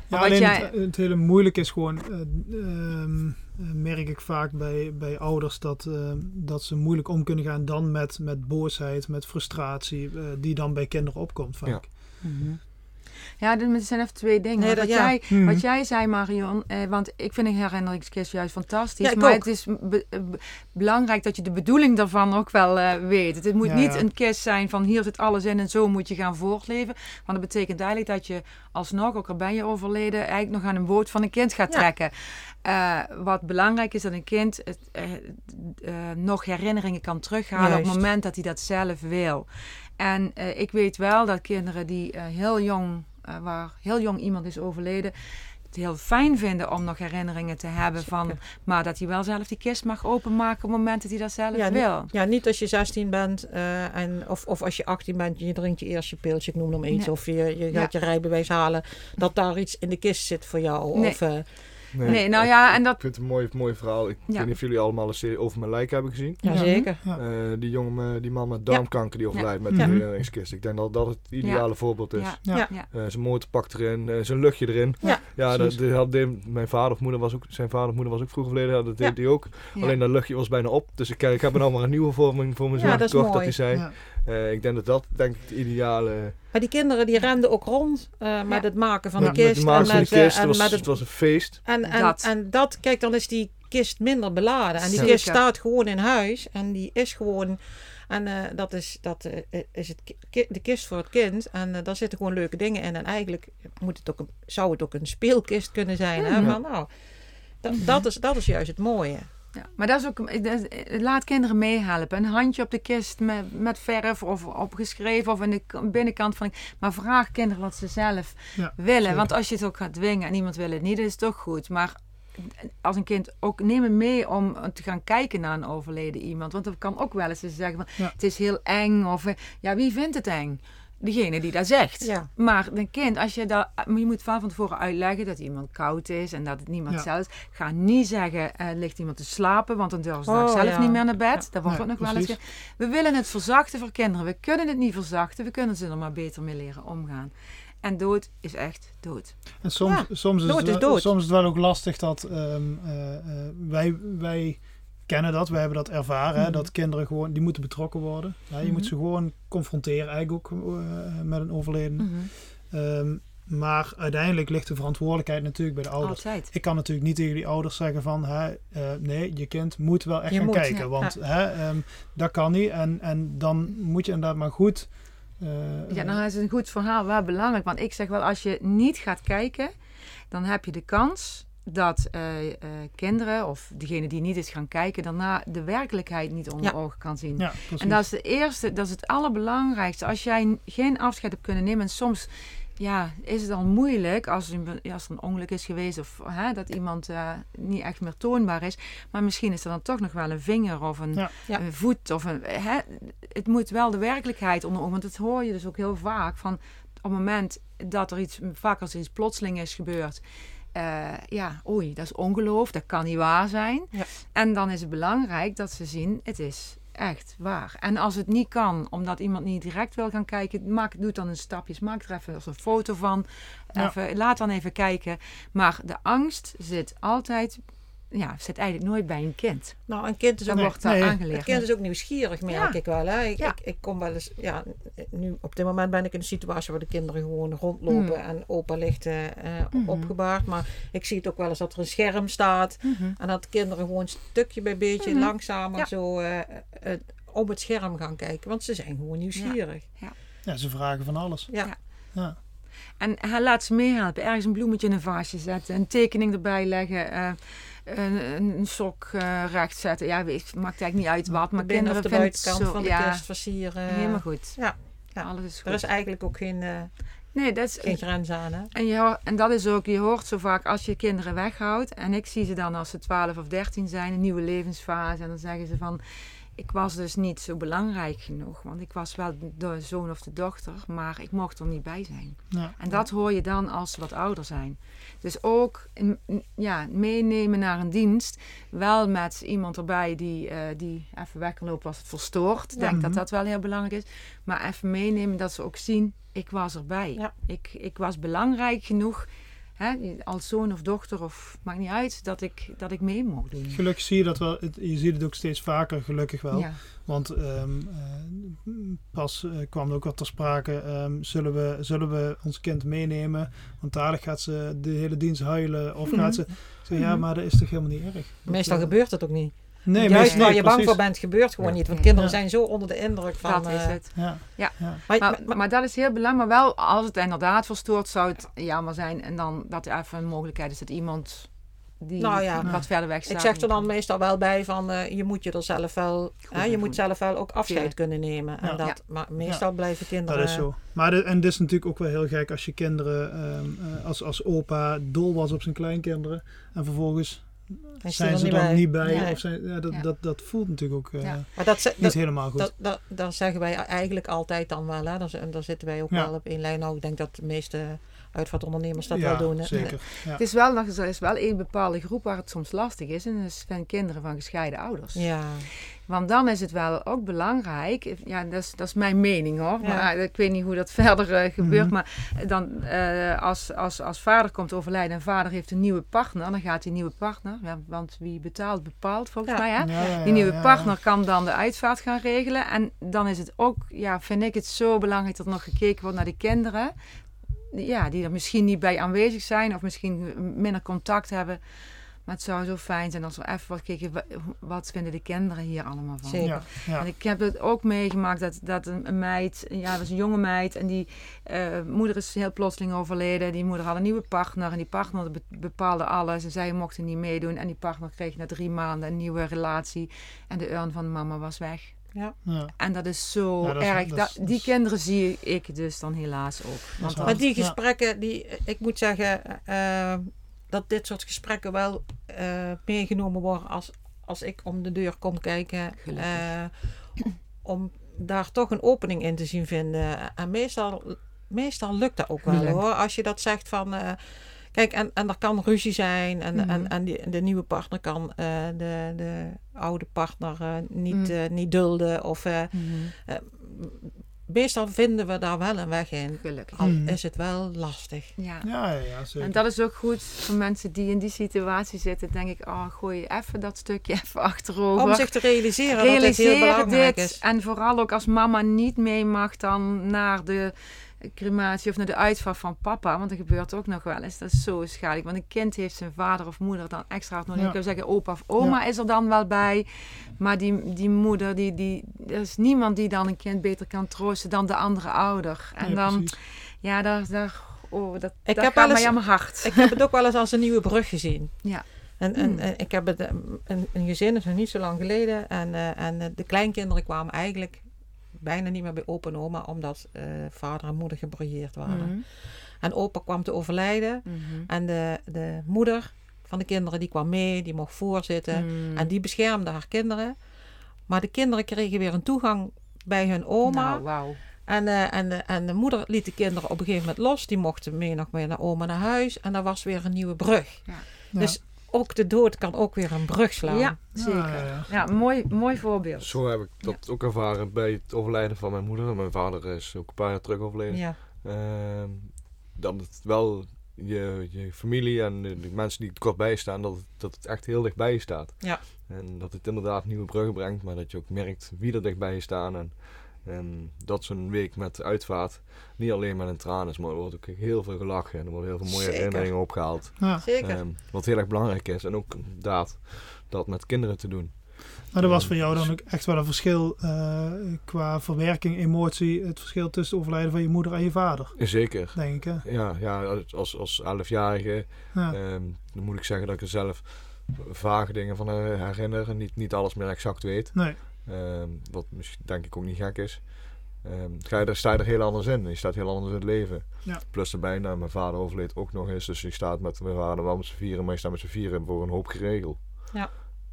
Ja, alleen jij- het, het hele moeilijk is gewoon, eh, ehm, eh, merk ik vaak bij, bij ouders dat, dat ze moeilijk om kunnen gaan dan met, met boosheid, met frustratie, eh, die dan bij kinderen opkomt vaak. Ja. Ja, dit zijn even twee dingen. Nee, wat, dat- ja. jij, Mhm. wat jij zei, Marion, eh, want ik vind een herinneringskist juist fantastisch. Ja, ik maar ook. het is be- eh, be- belangrijk dat je de bedoeling daarvan ook wel eh, weet. Het moet Ja, niet ja. een kist zijn van hier zit alles in en zo moet je gaan voortleven. Want dat betekent eigenlijk dat je alsnog, ook al ben je overleden, eigenlijk nog aan een boot van een kind gaat Ja. trekken. Eh, wat belangrijk is dat een kind het, nog herinneringen kan terughalen op het moment dat hij dat zelf wil. En eh, ik weet wel dat kinderen die heel jong, eh, waar heel jong iemand is overleden, het heel fijn vinden om nog herinneringen te hebben van, maar dat hij wel zelf die kist mag openmaken op het moment dat hij dat zelf Ja, wil. Ja, niet als je 16 bent eh, en, of, of als je 18 bent, je drinkt je eerst je pilsje, ik noem hem iets. Nee. Of je, je gaat Ja. je rijbewijs halen, dat daar iets in de kist zit voor jou. Nee. Of, eh, nee, Nee, nou ja, en dat, Ik vind het een mooi, mooi verhaal. Ik Ja. weet niet of jullie allemaal een serie over mijn lijk hebben gezien. ja, zeker. Ja. Eh, die jongen, die man met darmkanker die overlijdt met Ja. de Mhm. herinneringskist. Ik denk dat dat het ideale voorbeeld is. ja. Eh, zijn motorpak erin, eh, zijn luchtje erin. Ja, ja dat, precies. dat had de- mijn vader of moeder was ook, zijn vader of moeder was ook vroeger verleden, dat deed Ja. hij ook. Ja. Alleen dat luchtje was bijna op. Dus ik, ik heb er nou maar een nieuwe voor mijn, voor is gekocht, dat mooi. hij zei. Eh, ik denk dat dat denk ik het ideale... Maar die kinderen die renden ook rond eh, met Ja. het maken van Ja. de kist. met de van en de met, eh, kist, en het was, met het het was een feest. En, en, Dat. en dat, kijk, dan is die kist minder beladen. En die Zeker. kist staat gewoon in huis. En die is gewoon. En eh, dat is, dat, is het, ki- de kist voor het kind. En daar zitten gewoon leuke dingen in. En eigenlijk moet het ook een, zou het ook een speelkist kunnen zijn. Hè? Van, nou, dat, dat, is, dat is juist het mooie. Ja, maar dat is ook, dat is- laat kinderen meehelpen. Een handje op de kist met, met verf of opgeschreven of in de binnenkant van. Maar vraag kinderen wat ze zelf Ja, willen. zeker. Want als je het ook gaat dwingen en iemand wil het niet, dan is het toch goed. Maar als een kind ook neem hem mee om te gaan kijken naar een overleden iemand. Want dat kan ook wel eens zeggen van Ja. het is heel eng. Of eh, ja, wie vindt het eng? Degene die dat zegt. Ja. Maar een kind, als je dat, maar je moet van tevoren uitleggen dat iemand koud is en dat het niemand Ja. zelf is. Ga niet zeggen, eh ligt iemand te slapen, want dan durven ze Oh, dag zelf ja. niet meer naar bed. Dat wordt Nee, ook nog wel eens. We willen het verzachten voor kinderen. We kunnen het niet verzachten. We kunnen ze er maar beter mee leren omgaan. En dood is echt dood. En soms, Ja, soms, is dood het, is wel- dood. soms is het wel ook lastig dat ehm, eh, eh, wij, wij kennen dat, wij hebben dat ervaren, hè, Mhm. dat kinderen gewoon, die moeten betrokken worden. Ja, je Mhm. moet ze gewoon confronteren eigenlijk ook eh, met een overledene. Mhm. Ehm, maar uiteindelijk ligt de verantwoordelijkheid natuurlijk bij de ouders. Altijd. Ik kan natuurlijk niet tegen die ouders zeggen van, hè, eh, nee, je kind moet wel echt Je gaan moet, kijken, ja. want hè, ehm, dat kan niet. En, en dan moet je inderdaad maar goed... eh, Ja, nou is een goed verhaal wel belangrijk. Want ik zeg wel, als je niet gaat kijken, dan heb je de kans dat eh, eh, kinderen of degene die niet is gaan kijken, daarna de werkelijkheid niet onder Ja. ogen kan zien. ja. En dat is de eerste, dat is het allerbelangrijkste. Als jij geen afscheid hebt kunnen nemen, en soms ja, is het dan moeilijk als, er- ja, als er een ongeluk is geweest of hè, dat iemand eh, niet echt meer toonbaar is. Maar misschien is er dan toch nog wel een vinger of een, Ja. Ja. een voet. Of een, hè, het moet wel de werkelijkheid onder ogen. Want dat hoor je dus ook heel vaak. Van op het moment dat er iets, vaak als er iets plotseling is gebeurd. Eh, ja, oei, dat is ongeloof, dat kan niet waar zijn. Ja. En dan is het belangrijk dat ze zien, het is echt waar. En als het niet kan, omdat iemand niet direct wil gaan kijken, maak, doe dan een stapje. Maak er even een foto van. Ja. Even, laat dan even kijken. Maar de angst zit altijd, ja, zit eigenlijk nooit bij een kind. Nou, een kind is ook Nee, wordt daar nee. aangeleerd. Het kind is ook nieuwsgierig, merk Ja. ik wel. Hè? Ik, Ja. ik, ik kom wel eens, ja, nu op dit moment ben ik in een situatie waar de kinderen gewoon rondlopen Mm. en opa ligt eh, Mhm. opgebaard. Maar ik zie het ook wel eens dat er een scherm staat Mhm. en dat kinderen gewoon stukje bij beetje langzamer Ja. zo eh, eh, op het scherm gaan kijken. Want ze zijn gewoon nieuwsgierig. Ja, ze vragen van alles. Ja. Ja. En hij laat ze meehelpen. Ergens een bloemetje in een vaasje zetten. Een tekening erbij leggen. eh, een, een, sok eh, recht zetten. Ja, weet, maakt eigenlijk niet uit wat. Maar kinderen de buitenkant zo... van de ja, versieren. helemaal goed. Ja, ja. Alles is goed. Er is eigenlijk ook geen, eh, nee, dat is... geen grens aan. Hè? En, je, hoort- en dat is ook, je hoort zo vaak als je kinderen weghoudt. En ik zie ze dan als ze 12 of 13 zijn, een nieuwe levensfase. En dan zeggen ze van, ik was dus niet zo belangrijk genoeg. Want ik was wel de zoon of de dochter, maar ik mocht er niet bij zijn. Ja. En dat hoor je dan als ze wat ouder zijn. Dus ook ja, meenemen naar een dienst. Wel met iemand erbij die, eh, die even weg kan lopen als het verstoort. Ik denk Mhm. dat dat wel heel belangrijk is. Maar even meenemen dat ze ook zien, ik was erbij. Ik, ik was belangrijk genoeg, hè, als zoon of dochter of maakt niet uit, dat ik, dat ik mee mocht doen. Gelukkig zie je dat wel. Het, je ziet het ook steeds vaker, gelukkig wel. Ja. Want ehm, eh, pas eh, kwam er ook wat ter sprake. ehm, zullen, we, zullen we ons kind meenemen? Want dadelijk gaat ze de hele dienst huilen. Of gaat ze. Ik zeg, ja, Mhm. maar dat is toch helemaal niet erg? Dat, Meestal eh, gebeurt het ook niet. Nee, Juist meestal- waar nee, je bang voor bent, gebeurt gewoon Ja. niet. Want kinderen Ja. zijn zo onder de indruk van... Dat is eh, het. Ja. Ja. ja. Maar, Maar, maar- maar dat is heel belangrijk. Maar wel als het inderdaad verstoord zou het jammer zijn. En dan dat er even een mogelijkheid is dat iemand die Nou ja. wat verder weg staat. ik zeg er dan meestal wel bij van, eh, je moet je er zelf wel, hè, je moet zelf wel ook afscheid Ja. kunnen nemen. En Ja. dat, Maar meestal blijven kinderen... Dat is zo. Maar de, en dit is natuurlijk ook wel heel gek als je kinderen, ehm, eh, als, als opa dol was op zijn kleinkinderen. En vervolgens Is zijn er ze niet dan bij. niet bij. Nee. Of zijn, ja, dat, Ja. Dat, dat voelt natuurlijk ook Ja. Maar dat, niet dat, helemaal goed. dat, dat, dat zeggen wij eigenlijk altijd dan wel. Hè. Daar, daar zitten wij ook Ja. wel op één lijn. Nou, ik denk dat de meeste uitvaartondernemers dat ja, wel doen. hè. zeker. Ja. Het is wel nog er is wel één bepaalde groep waar het soms lastig is. En dat is van kinderen van gescheiden ouders. Ja. Want dan is het wel ook belangrijk. Ja, dat is, dat is mijn mening hoor. Ja. Maar ik weet niet hoe dat verder eh, gebeurt. Mhm. Maar dan eh, als, als, als vader komt overlijden en vader heeft een nieuwe partner. Dan gaat die nieuwe partner. Ja, want wie betaalt bepaalt volgens Ja. mij. Hè? Ja, ja, Die nieuwe ja, ja. partner kan dan de uitvaart gaan regelen. En dan is het ook, ja, vind ik het zo belangrijk dat er nog gekeken wordt naar de kinderen. Ja, die er misschien niet bij aanwezig zijn of misschien minder contact hebben. Maar het zou zo fijn zijn als we even wat kijken, wa- wat vinden de kinderen hier allemaal van? Zeker. Ja, ja. En ik heb het ook meegemaakt dat, dat een, meid, ja, dat was een jonge meid, en die eh, moeder is heel plotseling overleden. Die moeder had een nieuwe partner en die partner be- bepaalde alles en zij mochten niet meedoen. En die partner kreeg na drie maanden een nieuwe relatie en de urn van de mama was weg. Ja. En dat is zo Ja, dat is- erg. dat die kinderen zie ik dus dan helaas ook. Want Maar die Ja. gesprekken, die, ik moet zeggen eh, dat dit soort gesprekken wel eh, meegenomen worden als, als ik om de deur kom kijken. Eh, om daar toch een opening in te zien vinden. En meestal, meestal lukt dat ook wel Gelukkig. hoor. Als je dat zegt van. Kijk, en, en er kan ruzie zijn en, Mhm. en, en die, de nieuwe partner kan eh, de, de oude partner eh, niet, Mhm. eh, niet dulden. Of, eh, Mhm. meestal vinden we daar wel een weg in. Gelukkig. Al Mhm. is het wel lastig. Ja. Ja, ja, zeker. En dat is ook goed voor mensen die in die situatie zitten. Denk ik, oh, gooi even dat stukje even achterover. Om zich te realiseren dat het heel belangrijk dit. is. En vooral ook als mama niet mee mag dan naar de crematie of naar de uitvaart van papa. Want dat gebeurt ook nog wel eens. Dat is zo schadelijk. Want een kind heeft zijn vader of moeder dan extra hard nodig. Ja. Ik zou zeggen, opa of oma is er dan wel bij. Maar die, die moeder, die, die, er is niemand die dan een kind beter kan troosten dan de andere ouder. En Ja, dan, precies. ja, daar, daar, oh, dat, Ik dat heb gaat wel mij eens- aan mijn hart. Ik heb het ook wel eens als een nieuwe brug gezien. Ja. En, en, en ik heb het, eh, een, een gezin, dat is nog niet zo lang geleden. En, eh, en eh, de kleinkinderen kwamen eigenlijk bijna niet meer bij opa en oma, omdat eh, vader en moeder gebrouilleerd waren. Mhm. En opa kwam te overlijden. Mhm. En de, de moeder van de kinderen, die kwam mee, die mocht voorzitten. Mhm. En die beschermde haar kinderen. Maar de kinderen kregen weer een toegang bij hun oma. Nou, wauw. En, eh, en, de, en de moeder liet de kinderen op een gegeven moment los. Die mochten mee nog mee naar oma naar huis. En dat was weer een nieuwe brug. Ja. Dus ook de dood kan ook weer een brug slaan. Ja, zeker. Ja, ja, mooi, mooi voorbeeld. Zo heb ik dat ook ervaren bij het overlijden van mijn moeder. Mijn vader is ook een paar jaar terug overleden. Ja. Ehm, dat het wel je, je familie en de, de mensen die er kort bij staan, dat het, dat het echt heel dichtbij je staat. Ja. En dat het inderdaad nieuwe bruggen brengt, maar dat je ook merkt wie er dichtbij je staan. En, en dat zo'n week met uitvaart niet alleen met een traan is, maar er wordt ook heel veel gelachen en er worden heel veel mooie Zeker. herinneringen opgehaald. Ja. Zeker. Ehm, wat heel erg belangrijk is. En ook inderdaad dat met kinderen te doen. Maar er was voor jou dan ook echt wel een verschil uh, qua verwerking, emotie, het verschil tussen het overlijden van je moeder en je vader. Zeker. Denk ik, hè? Ja, ja als, als elfjarige ja. um, dan moet ik zeggen dat ik er zelf vage dingen van herinner en niet, niet alles meer exact weet. Nee. Um, wat misschien denk ik ook niet gek is. Um, ga je, daar sta je er heel anders in. Je staat heel anders in het leven. Ja. Plus erbij, nou, mijn vader overleed ook nog eens. Dus je staat met mijn vader wel met z'n vieren, maar je staat met z'n vieren voor een hoop geregeld. Ja.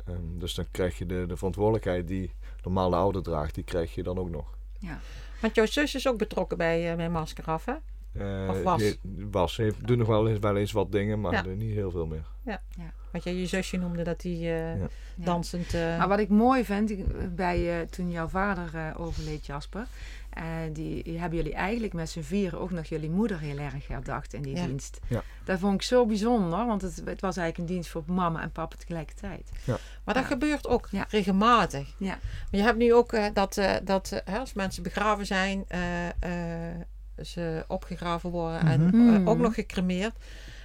Um, dus dan krijg je de, de verantwoordelijkheid die normaal de ouder draagt, die krijg je dan ook nog. Ja. Want jouw zus is ook betrokken bij uh, mijn masker af, hè? Uh, of was? was. Ze doet nog wel eens, wel eens wat dingen, maar ja. niet heel veel meer. Ja. ja. Wat jij je zusje noemde, dat die uh, ja. dansend... Maar wat ik mooi vind, bij, toen jouw vader overleed, Jasper... Uh, die hebben jullie eigenlijk met z'n vieren ook nog jullie moeder heel erg herdacht in die dienst. Ja. Dat vond ik zo bijzonder, want het, het, was eigenlijk een dienst voor mama en papa tegelijkertijd. Ja. Maar dat gebeurt ook regelmatig. Ja. Maar je hebt nu ook uh, dat, uh, dat als mensen begraven zijn, ze opgegraven worden en Mhm. ook nog gecremeerd.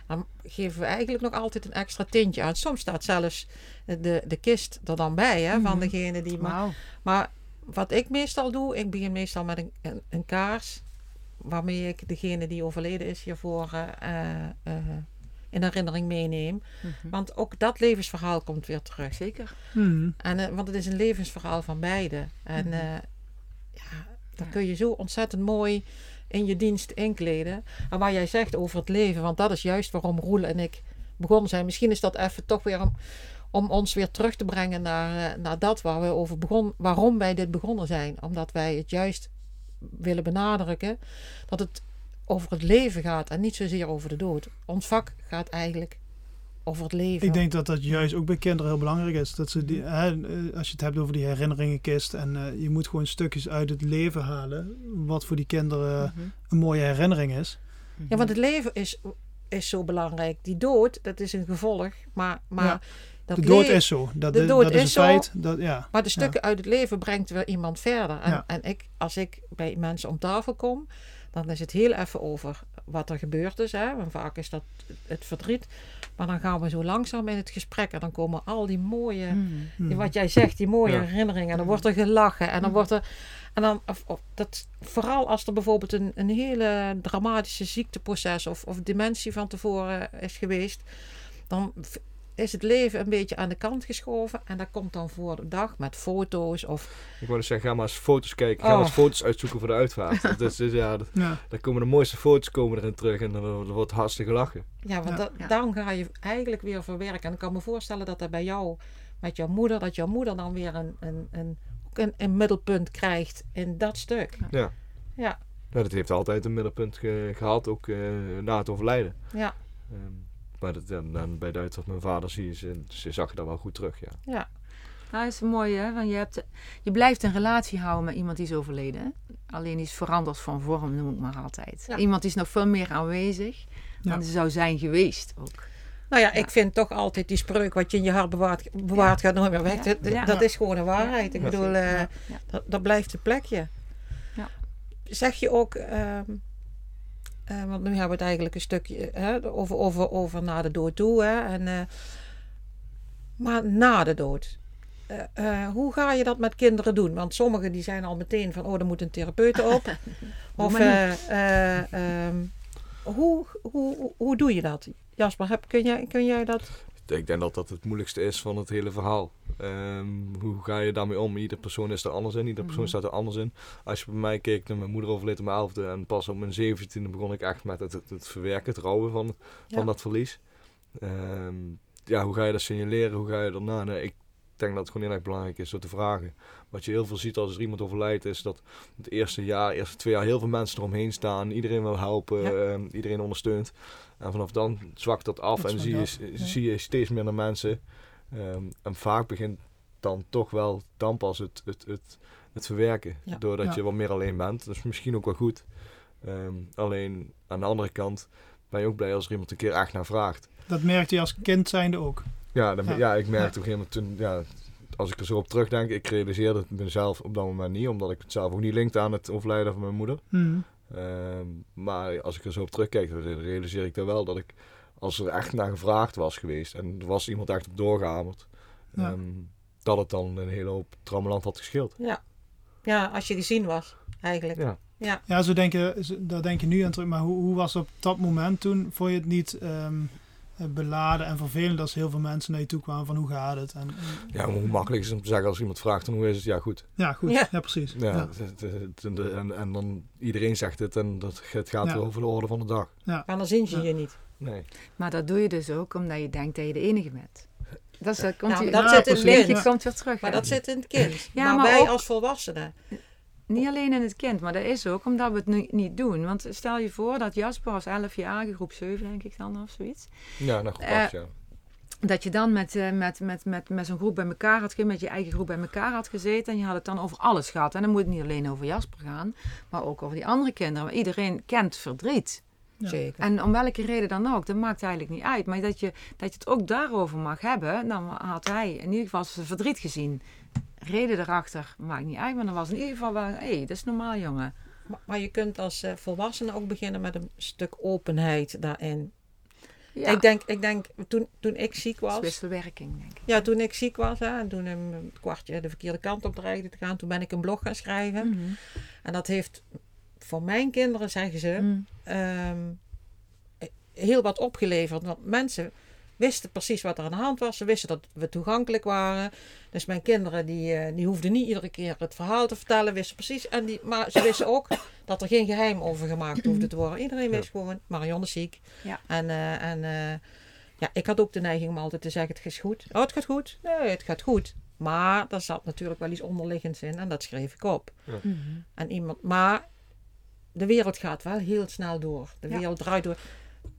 Dan geven we eigenlijk nog altijd een extra tintje aan. Soms staat zelfs de, de kist er dan bij hè, van Mhm. degene die. Maar, maar wat ik meestal doe, ik begin meestal met een, een, een kaars. Waarmee ik degene die overleden is hiervoor eh, eh, in herinnering meeneem. Mhm. Want ook dat levensverhaal komt weer terug. Zeker. Mhm. En, eh, want het is een levensverhaal van beide. En eh, ja, dat Ja. kun je zo ontzettend mooi in je dienst inkleden. En waar jij zegt over het leven, want dat is juist waarom Roel en ik begonnen zijn. Misschien is dat even toch weer om, om ons weer terug te brengen naar, eh, naar dat waar we over begonnen, waarom wij dit begonnen zijn. Omdat wij het juist willen benadrukken dat het over het leven gaat en niet zozeer over de dood. Ons vak gaat eigenlijk over het leven. Ik denk dat dat juist ook bij kinderen heel belangrijk is. Dat ze die, hè, eh, als je het hebt over die herinneringenkist en eh, je moet gewoon stukjes uit het leven halen, wat voor die kinderen Mhm. een mooie herinnering is. Ja, want het leven is, is zo belangrijk. Die dood, dat is een gevolg. Maar, maar Ja, dat de dood is zo. Dat, de is, dood dat is is een feit. Dat, ja. Maar de stukken uit het leven brengt weer iemand verder. En, en ik, als ik bij mensen om tafel kom, dan is het heel even over wat er gebeurd is. Hè? En vaak is dat het verdriet. Maar dan gaan we zo langzaam in het gesprek. En dan komen al die mooie. Mhm. die, wat jij zegt, die mooie Ja. herinneringen. En dan Mhm. wordt er gelachen. En dan wordt er. En dan, of, of dat, vooral als er bijvoorbeeld een, een hele dramatische ziekteproces of, of dementie van tevoren is geweest, dan is het leven een beetje aan de kant geschoven. En dat komt dan voor de dag met foto's of Ik wou dus zeggen, ga maar eens foto's kijken. Ga Oh. maar eens foto's uitzoeken voor de uitvaart. is, dus, ja, dat- Ja. daar komen de mooiste foto's komen erin terug en dan, wordt hartstikke lachen. Ja, want Ja. dat- Ja. dan ga je eigenlijk weer verwerken. En ik kan me voorstellen dat dat bij jou, met jouw moeder, dat jouw moeder dan weer een, een, een, een, een middelpunt krijgt in dat stuk. Ja. Ja, Ja, dat heeft altijd een middelpunt ge- gehad, ook eh, na het overlijden. ja, Ehm, maar dat, dan, dan bij Duits wat mijn vader zie, ze, ze zag je dat wel goed terug, ja. ja. Nou, dat is mooi hè, want je, hebt, je blijft een relatie houden met iemand die is overleden. hè. Alleen die is veranderd van vorm, noem ik maar altijd. Ja. Iemand die is nog veel meer aanwezig dan ze zou zijn geweest ook. Nou ja, Ja. ik vind toch altijd die spreuk wat je in je hart bewaart, bewaart gaat nooit meer weg. Ja. Dat, is gewoon een waarheid. Ik Ja. bedoel, eh, Ja. dat, dat blijft een plekje. Ja. Zeg je ook, ehm, eh, want nu hebben we het eigenlijk een stukje hè, over, over, over naar de dood toe. Hè, en, eh, maar na de dood. eh, eh, hoe ga je dat met kinderen doen? Want sommigen die zijn al meteen van, oh, er moet een therapeut op. of eh, eh, ehm, hoe, hoe, hoe, hoe doe je dat? Jasper, heb, kun, jij, kun jij dat? Ik denk dat dat het moeilijkste is van het hele verhaal. Ehm, hoe ga je daarmee om? Iedere persoon is er anders in, iedere persoon Mhm. staat er anders in. Als je bij mij keek, mijn moeder overleed op mijn elfde en pas op mijn zeventiende begon ik echt met het, het, het verwerken, het rouwen van, Ja. van dat verlies. Ehm, ja, hoe ga je dat signaleren? Hoe ga je daarna? Nee, ik denk dat het gewoon heel erg belangrijk is door te vragen. Wat je heel veel ziet als er iemand overlijdt, is dat het eerste jaar, eerste twee jaar heel veel mensen eromheen staan. Iedereen wil helpen, Ja. ehm, iedereen ondersteunt. En vanaf dan zwakt dat af Dat en zie je, af, ja. zie je steeds minder mensen. Ehm, en vaak begint dan toch wel dan pas het, het, het, het verwerken. Ja. Doordat je wat meer alleen bent. Dat is misschien ook wel goed. Ehm, alleen aan de andere kant ben je ook blij als er iemand een keer echt naar vraagt. Dat merkte je als kind zijnde ook. Ja, dan, Ja. ja. ik merkte op een gegeven moment toen, ja, als ik er zo op terugdenk, ik realiseerde het mezelf op dat moment niet, omdat ik het zelf ook niet linkte aan het overlijden van mijn moeder. Mhm. Ehm, maar als ik er zo op terugkijk, dan realiseer ik dan wel dat ik, als er echt naar gevraagd was geweest en er was iemand echt op doorgehamerd, Ja. ehm, dat het dan een hele hoop trammeland had gescheeld. Ja. ja, als je gezien was, eigenlijk. Ja. Ja. Ja, zo denk je, zo- daar denk je nu aan terug. Maar hoe, hoe was het op dat moment toen? Vond je het niet ehm, eh, beladen en vervelend als heel veel mensen naar je toe kwamen van hoe gaat het? En, Ja, maar hoe makkelijk is het om te zeggen als iemand vraagt dan hoe is het? Ja, goed. ja, goed. Ja. Ja, precies. Ja, Ja. het- het- het- en, de- en, en dan iedereen zegt het en dat, het gaat Ja. over de orde van de dag. Maar dan zien ze Ja. je niet. Nee. Maar dat doe je dus ook omdat je denkt dat je de enige bent. Dat, is, dat komt Ja, hier- maar dat Ja, zit in het kind. komt weer terug. Maar hè. dat zit in het kind. Ja, maar, maar wij ook- als volwassenen. Niet alleen in het kind, maar dat is ook omdat we het nu niet doen. Want stel je voor dat Jasper als 11-jarige, groep 7 denk ik dan of zoiets. Ja, nou goed, Eh, acht, ja. Dat je dan met, eh, met, met, met, met zo'n groep bij elkaar had gezeten, met je eigen groep bij elkaar had gezeten. En je had het dan over alles gehad. En dan moet het niet alleen over Jasper gaan, maar ook over die andere kinderen. Want iedereen kent verdriet. Ja. Zeker. En om welke reden dan ook, dat maakt eigenlijk niet uit. Maar dat je, dat je het ook daarover mag hebben, dan had hij in ieder geval zijn verdriet gezien. Reden erachter maakt niet uit, maar dan was in ieder geval wel, hé, hey, dat is normaal jongen. Maar, maar je kunt als eh, volwassene ook beginnen met een stuk openheid daarin. Ja, Ik denk, ik denk toen, toen ik ziek was. wisselwerking, denk ik. Ja, toen ik ziek was hè, en toen een kwartje de verkeerde kant op dreigde te gaan, toen ben ik een blog gaan schrijven. Mhm. En dat heeft voor mijn kinderen, zeggen ze, Mhm. ehm, heel wat opgeleverd. Want mensen wisten precies wat er aan de hand was. Ze wisten dat we toegankelijk waren. Dus mijn kinderen die, eh, die hoefden niet iedere keer het verhaal te vertellen. Wisten precies. En die, maar ze wisten ook dat er geen geheim over gemaakt hoefde te worden. Iedereen wist gewoon, Marion is ziek. Ja. En, eh, en eh, ja, ik had ook de neiging om altijd te zeggen, het gaat goed. Oh, het gaat goed. Nee, het gaat goed. Maar daar zat natuurlijk wel iets onderliggends in. En dat schreef ik op. Mhm. En iemand, maar de wereld gaat wel heel snel door. De Ja. wereld draait door.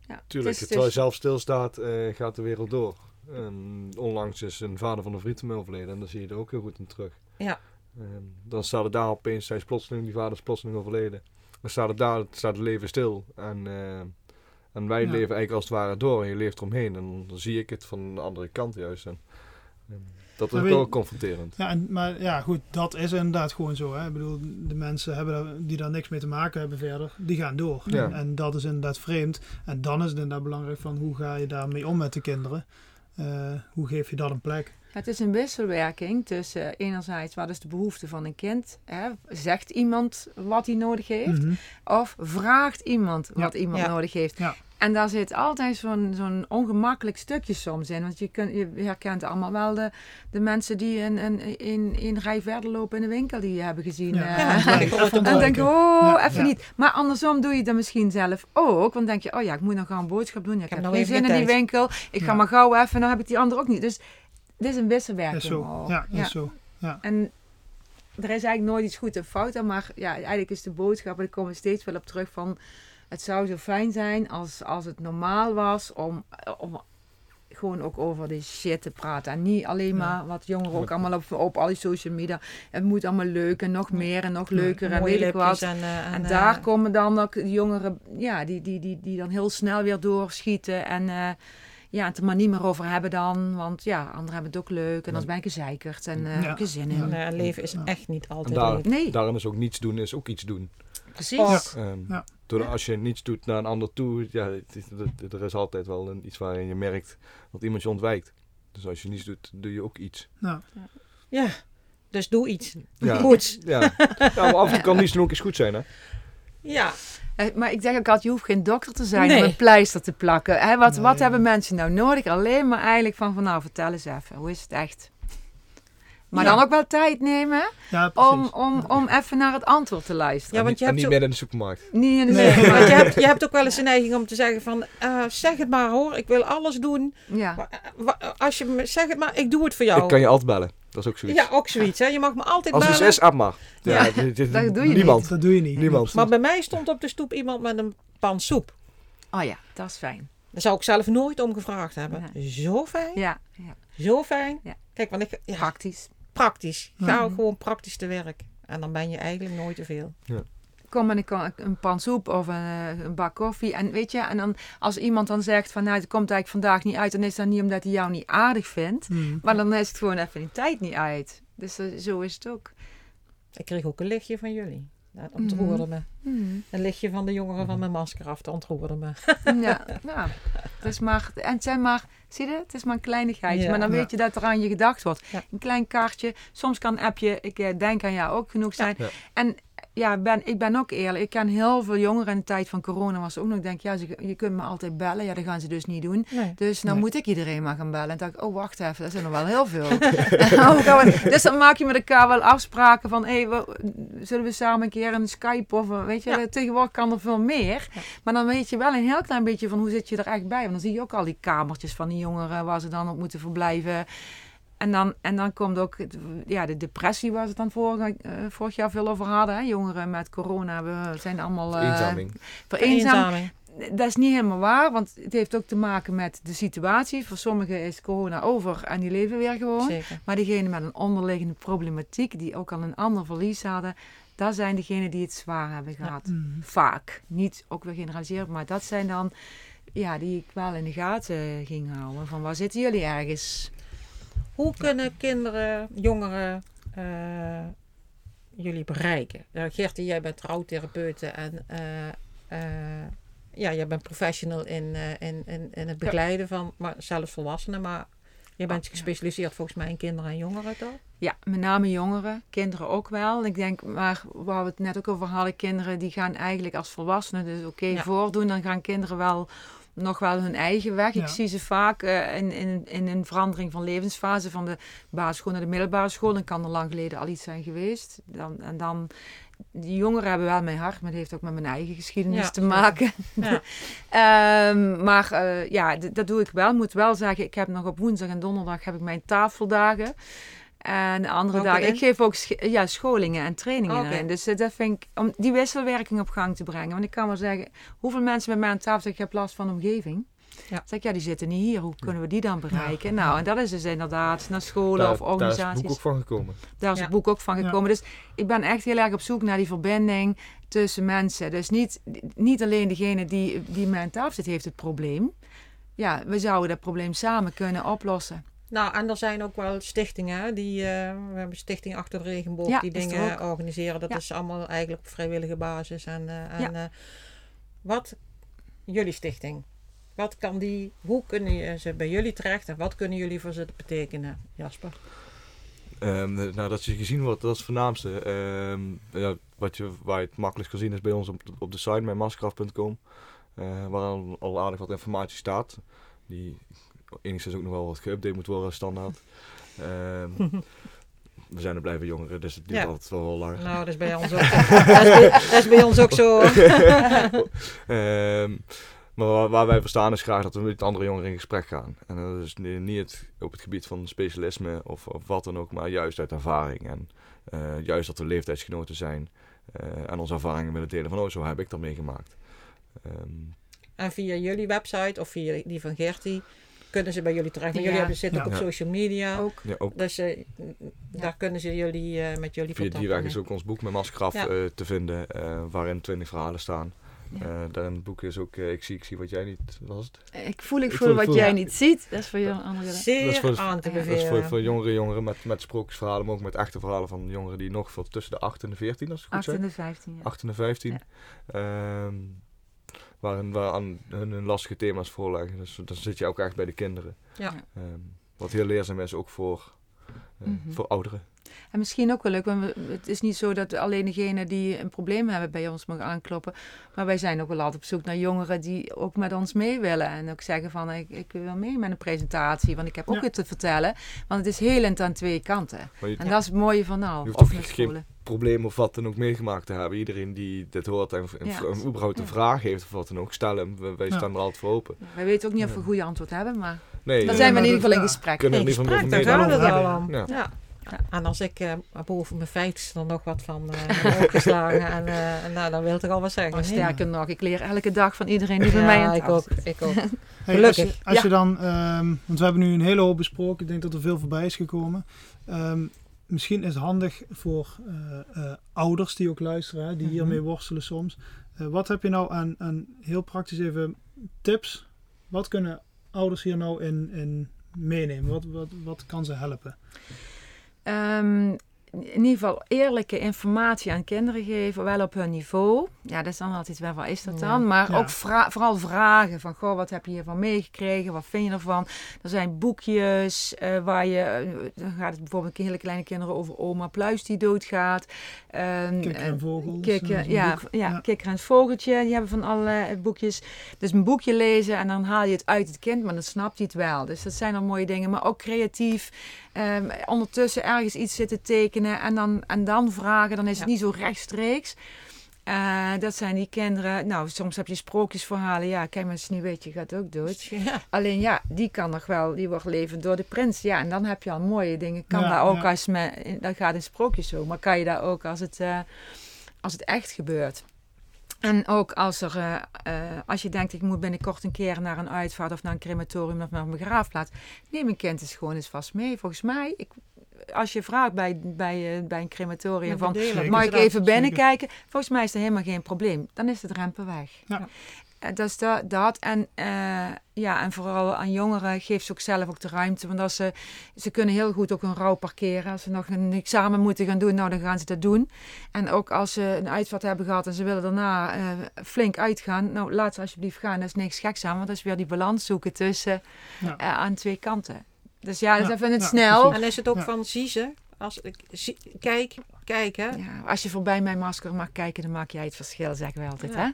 Ja, Tuurlijk, het is terwijl je zelf stilstaat, eh gaat de wereld door. En onlangs is een vader van een vriend van mij overleden en dan zie je er ook heel goed in terug. Ja. En dan staat het daar opeens, hij is plotseling, die vader is plotseling overleden. Dan staat het daar, staat het leven stil. En, eh, en wij Ja. leven eigenlijk als het ware door en je leeft eromheen. En dan zie ik het van de andere kant juist. En, en dat is ook wel confronterend. Ja, en, maar ja, goed, dat is inderdaad gewoon zo. Hè. Ik bedoel, de mensen hebben daar, die daar niks mee te maken hebben verder, die gaan door. Ja. En, en dat is inderdaad vreemd. En dan is het inderdaad belangrijk van hoe ga je daarmee om met de kinderen? Eh, hoe geef je dat een plek? Het is een wisselwerking tussen eh, enerzijds wat is de behoefte van een kind. Hè? Zegt iemand wat hij nodig heeft? Mhm. Of vraagt iemand Ja. wat iemand Ja. nodig heeft? Ja. En daar zit altijd zo'n zo'n ongemakkelijk stukje soms in. Want je, kunt, je herkent allemaal wel de, de mensen die een, een, een, een rij verder lopen in de winkel die je hebben gezien. Ja. eh. Ja, Ja. En dan denk je, oh, Ja, even ja. niet. Maar andersom doe je dat misschien zelf ook. Want dan denk je, oh ja, ik moet nog gaan een boodschap doen. Ja, ik, heb heb nog geen zin in die tijd. winkel. Ik ga Ja. maar gauw even, dan heb ik die andere ook niet. Dus dit is een wisselwerking. Is zo. Ja, Ja. is zo. En er is eigenlijk nooit iets goed en fout aan. Maar ja, eigenlijk is de boodschap, en ik kom er steeds wel op terug van... Het zou zo fijn zijn als, als het normaal was om, om gewoon ook over die shit te praten. En niet alleen Ja. maar wat jongeren ook allemaal op, op al die social media. Het moet allemaal leuk en nog meer en nog leuker en weet ik wat. En, eh, en, En eh, daar komen dan ook de jongeren, ja, die, die, die, die dan heel snel weer doorschieten. En eh, ja, het er maar niet meer over hebben dan. Want ja, anderen hebben het ook leuk. En dan ben ik gezeikerd en eh Ja. heb ik er zin in. Ja. leven is Ja. echt niet altijd daar, leuk. Nee. daarom is ook niets doen, is ook iets doen. Precies. Ehm, Ja. Doordat als je niets doet naar een ander toe, ja, het is- het- er is altijd wel een, iets waarin je merkt dat iemand je ontwijkt. Dus als je niets doet, doe je ook iets. Nou, Ja, dus doe iets Ja. goeds. Ja, ja maar af en toe kan niets doen ook eens goed zijn, hè? Ja, Eh, Maar ik zeg ook altijd, je hoeft geen dokter te zijn Nee. om een pleister te plakken. Hè, wat, wat hebben mensen nou nodig? Alleen maar eigenlijk van, van nou, vertel eens even. Hoe is het echt? Maar Ja. dan ook wel tijd nemen ja, om, om, om even naar het antwoord te luisteren. Ja, want je niet, en hebt niet zo- midden in de supermarkt. Niet in de Nee. want je hebt, je hebt ook wel eens de neiging om te zeggen van... eh, zeg het maar hoor, ik wil alles doen. Ja. Maar, eh, Als je me zeg het maar, ik doe het voor jou. Ik kan je altijd bellen. Dat is ook zoiets. Ja, ook zoiets. Hè? Je mag me altijd Als bellen. is, app maar. Ja, Ja, dit- dit- dat doe je Niemand. Dat doe je niet. Niemand. Maar bij mij stond op de stoep iemand met een pan soep. Oh ja, dat is fijn. Daar zou ik zelf nooit om gevraagd hebben. Zo fijn. Ja, ja. Zo fijn. Ja. Kijk, want ik, ja, praktisch. Praktisch. Ga Ja. ook gewoon praktisch te werk. En dan ben je eigenlijk nooit te veel. Kom met een, kan- een pan soep of een, eh, een bak koffie. En weet je, en dan als iemand dan zegt van nou, het komt eigenlijk vandaag niet uit, dan is dat niet omdat hij jou niet aardig vindt. Hmm. Maar dan is het gewoon even die tijd niet uit. Dus eh, zo is het ook. Ik kreeg ook een lichtje van jullie. Dat ontroerde me. Hmm. Een lichtje van de jongeren van mijn masker af. Dat ontroerde me. Ja, ja. Het is maar, en het zijn maar, zie je, het is maar een kleinigheidje. Ja. maar dan Ja. weet je dat er aan je gedacht wordt. Ja. Een klein kaartje. Soms kan een appje, ik eh, denk aan jou ook genoeg zijn. Ja. En ja, ben, ik ben ook eerlijk. Ik ken heel veel jongeren in de tijd van corona. Was ook nog, denk ja, ze, je kunt me altijd bellen. Ja, dat gaan ze dus niet doen. Nee. Dus nou Nee. moet ik iedereen maar gaan bellen. En dacht ik, oh wacht even, dat zijn er wel heel veel. Oh, dus dan maak je met elkaar wel afspraken van, hey, we- zullen we samen een keer een Skype of eh, weet je, Ja. tegenwoordig kan er veel meer. Ja. Maar dan weet je wel een heel klein beetje van hoe zit je er echt bij. Want dan zie je ook al die kamertjes van die jongeren waar ze dan op moeten verblijven. En dan, en dan komt ook het- ja, de depressie waar ze het dan vorig, eh, vorig jaar veel over hadden. Hè? Jongeren met corona we zijn allemaal eh, Eenzaming. vereenzaamd Eenzaming. dat is niet helemaal waar, want het heeft ook te maken met de situatie. Voor sommigen is corona over en die leven weer gewoon. Zeker. Maar diegenen met een onderliggende problematiek, die ook al een ander verlies hadden, dat zijn degenen die het zwaar hebben gehad. Mhm. Vaak. Niet ook weer generaliseerd, maar dat zijn dan ja, die ik wel in de gaten ging houden. Van waar zitten jullie ergens? Hoe kunnen kinderen, jongeren eh, jullie bereiken? Ja, Gertie, jij bent trouwtherapeute en eh, eh, ja, jij bent professional in, eh, in, in, in het begeleiden van maar zelfs volwassenen, maar je bent ja. gespecialiseerd volgens mij in kinderen en jongeren toch? Ja, met name jongeren, kinderen ook wel. Ik denk, maar waar we het net ook over hadden, kinderen die gaan eigenlijk als volwassenen dus oké Ja. voordoen. Dan gaan kinderen wel nog wel hun eigen weg. Ja. Ik zie ze vaak eh, in, in, in een verandering van levensfase van de basisschool naar de middelbare school. Dan kan er lang geleden al iets zijn geweest. Dan, en dan, die jongeren hebben wel mijn hart, maar het heeft ook met mijn eigen geschiedenis Ja, te maken. Ja. Ehm, maar eh, ja, dat doe ik wel. Ik moet wel zeggen, ik heb nog op woensdag en donderdag heb ik mijn tafeldagen. En de andere dagen, ik geef ook sch- ja, scholingen en trainingen erin. Dus eh, dat vind ik, om die wisselwerking op gang te brengen. Want ik kan wel zeggen, hoeveel mensen met mij aan tafel zeggen, ik heb last van omgeving. Ja. Zeg ik, ja, die zitten niet hier. Hoe kunnen we die dan bereiken? Nou, en dat is dus inderdaad naar scholen Daar, of daar is het organisaties. boek ook van gekomen. Daar is Ja. het boek ook van Ja. gekomen. Dus ik ben echt heel erg op zoek naar die verbinding tussen mensen. Dus niet, niet alleen degene die, die mij aan tafel zit, heeft het probleem. Ja, we zouden dat probleem samen kunnen oplossen. Nou, en er zijn ook wel stichtingen, hè, die, eh, we hebben Stichting Achter de Regenboog, Ja, die dingen organiseren. Dat Ja. is allemaal eigenlijk op vrijwillige basis. En, eh, en Ja. eh, wat, jullie stichting, wat kan die, hoe kunnen je- ze bij jullie terecht en wat kunnen jullie voor ze betekenen, Jasper? Ehm, nou, dat je gezien wordt, dat is het voornaamste. Ehm, ja, wat je, waar je het makkelijkst kan zien is bij ons op, op de site, mijnmaskracht.com. eh waar al, al aardig wat informatie staat. Die enigszins ook nog wel wat geüpdate moet worden, standaard. Ehm, we zijn er blijven jongeren, dus het duurt Ja. altijd wel wel langer. Nou, dat is bij ons ook, dat is bij, dat is bij ons ook zo. Ehm, maar waar, waar wij voor staan is graag dat we met andere jongeren in gesprek gaan. En dat is ni- niet het, op het gebied van specialisme of, of wat dan ook, maar juist uit ervaring. En eh, juist dat we leeftijdsgenoten zijn eh, en onze ervaringen willen delen van, oh, zo heb ik dat meegemaakt. Ehm, En via jullie website of via die van Gertie kunnen ze bij jullie terecht. Want Ja. jullie hebben, zitten ook Ja. op social media. Ook. ja, ook Dus eh, daar kunnen ze jullie eh, met jullie via die weg is ook ons boek met Maskraf Ja. eh, te vinden, eh, waarin 20 verhalen staan. Ja. Eh, daar in het boek is ook, eh, ik, zie, ik zie wat jij niet, was het? Ik voel, ik Ik voel voel- wat voel- jij Ja. niet ziet. Dat is voor jou andere. Zeer Dat is voor aan te Ja. Dat is bevelen. voor, voor jongere jongeren met, met sprookjesverhalen, maar ook met echte verhalen van jongeren die nog voor tussen de 8 en de 14, als het goed 8 zeg. en de 15. Ja. 8 en de 15. Ehm, waarin we aan hun, hun lastige thema's voorleggen. Dus dan zit je ook echt bij de kinderen. Ja. Ehm, wat heel leerzaam is, ook voor, eh, Mhm. voor ouderen. En misschien ook wel leuk, want we- het is niet zo dat alleen degenen die een probleem hebben bij ons mogen aankloppen. Maar wij zijn ook wel altijd op zoek naar jongeren die ook met ons mee willen. En ook zeggen van, ik, ik wil mee met een presentatie, want ik heb ook Ja. iets te vertellen. Want het is helend aan twee kanten. Je, En dat is het mooie van nou, Je hoeft of geen- scholen. probleem of wat dan ook meegemaakt te hebben. Iedereen die dit hoort en, en, Ja. en überhaupt een Ja. vraag heeft of wat dan ook, stel hem. We- Wij Ja. staan er altijd voor open. Ja, wij weten ook niet of we een goede antwoord hebben, maar Nee, dan zijn we in ieder geval in gesprek. kunnen er In om. Ja. En als ik eh, boven mijn vijftigste er nog wat van eh heb opgeslagen, en, eh, en nou, dan wil ik al wat zeggen. Maar hè? sterker nog, ik leer elke dag van iedereen die bij mij aan Ja, ik ook. Ik ook. Hey, als je, Gelukkig. als je Ja. dan, ehm, want we hebben nu een hele hoop besproken. Ik denk dat er veel voorbij is gekomen. Ehm, misschien is het handig voor eh, eh, ouders die ook luisteren, hè, die Mhm. hiermee worstelen soms. Eh, wat heb je nou aan, aan heel praktisch even tips? Wat kunnen ouders hier nou in, in meenemen? Wat, wat, wat kan ze helpen? Ehm, in ieder geval eerlijke informatie aan kinderen geven, wel op hun niveau. Ja, dat is dan altijd wel, wat is dat Ja. dan? Maar Ja. ook vra- vooral vragen van, goh, wat heb je hiervan meegekregen? Wat vind je ervan? Er zijn boekjes eh, waar je, eh, dan gaat het bijvoorbeeld hele kleine kinderen over oma Pluis die doodgaat. Ehm, Kikker en eh, vogels. Kikker, ja, ja, Ja. Kikker en het Vogeltje, die hebben van allerlei boekjes. Dus een boekje lezen en dan haal je het uit het kind, maar dan snapt hij het wel. Dus dat zijn dan mooie dingen. Maar ook creatief. Ehm, ondertussen ergens iets zitten tekenen en dan, en dan vragen. Dan is het niet zo rechtstreeks. Eh, dat zijn die kinderen. Nou, soms heb je sprookjesverhalen. Ja, kijk maar, Sneeuwwitje gaat ook dood. Ja. Alleen ja, die kan nog wel, die wordt levend door de prins. Ja, en dan heb je al mooie dingen. Kan Ja, daar ook ja. als me, dat gaat in sprookjes zo, maar kan je daar ook als het, eh, als het echt gebeurt. En ook als, er, eh, eh, als je denkt, ik moet binnenkort een keer naar een uitvaart of naar een crematorium of naar een begraafplaats. Neem een kind eens gewoon eens vast mee. Volgens mij, ik, als je vraagt bij, bij, eh, bij een crematorium van, mag ik even binnenkijken? Volgens mij is er helemaal geen probleem. Dan is de drempel weg. Ja. Eh, Dat is dat. dat. En, eh, ja, en vooral aan jongeren geef ze ook zelf ook de ruimte. Want als ze, ze kunnen heel goed ook een rouw parkeren. Als ze nog een examen moeten gaan doen, nou dan gaan ze dat doen. En ook als ze een uitvaart hebben gehad en ze willen daarna eh, flink uitgaan. Nou, laat ze alsjeblieft gaan. Dat is niks geks aan. Want dat is weer die balans zoeken tussen Ja. eh, aan twee kanten. Dus ja, dus Ja, even het ja, snel. precies. En is het ook Ja. van zie ze? Als ik zie, kijk, kijk hè. Ja, als je voorbij mijn masker mag kijken, dan maak jij het verschil, zeggen we altijd. Ja. Hè?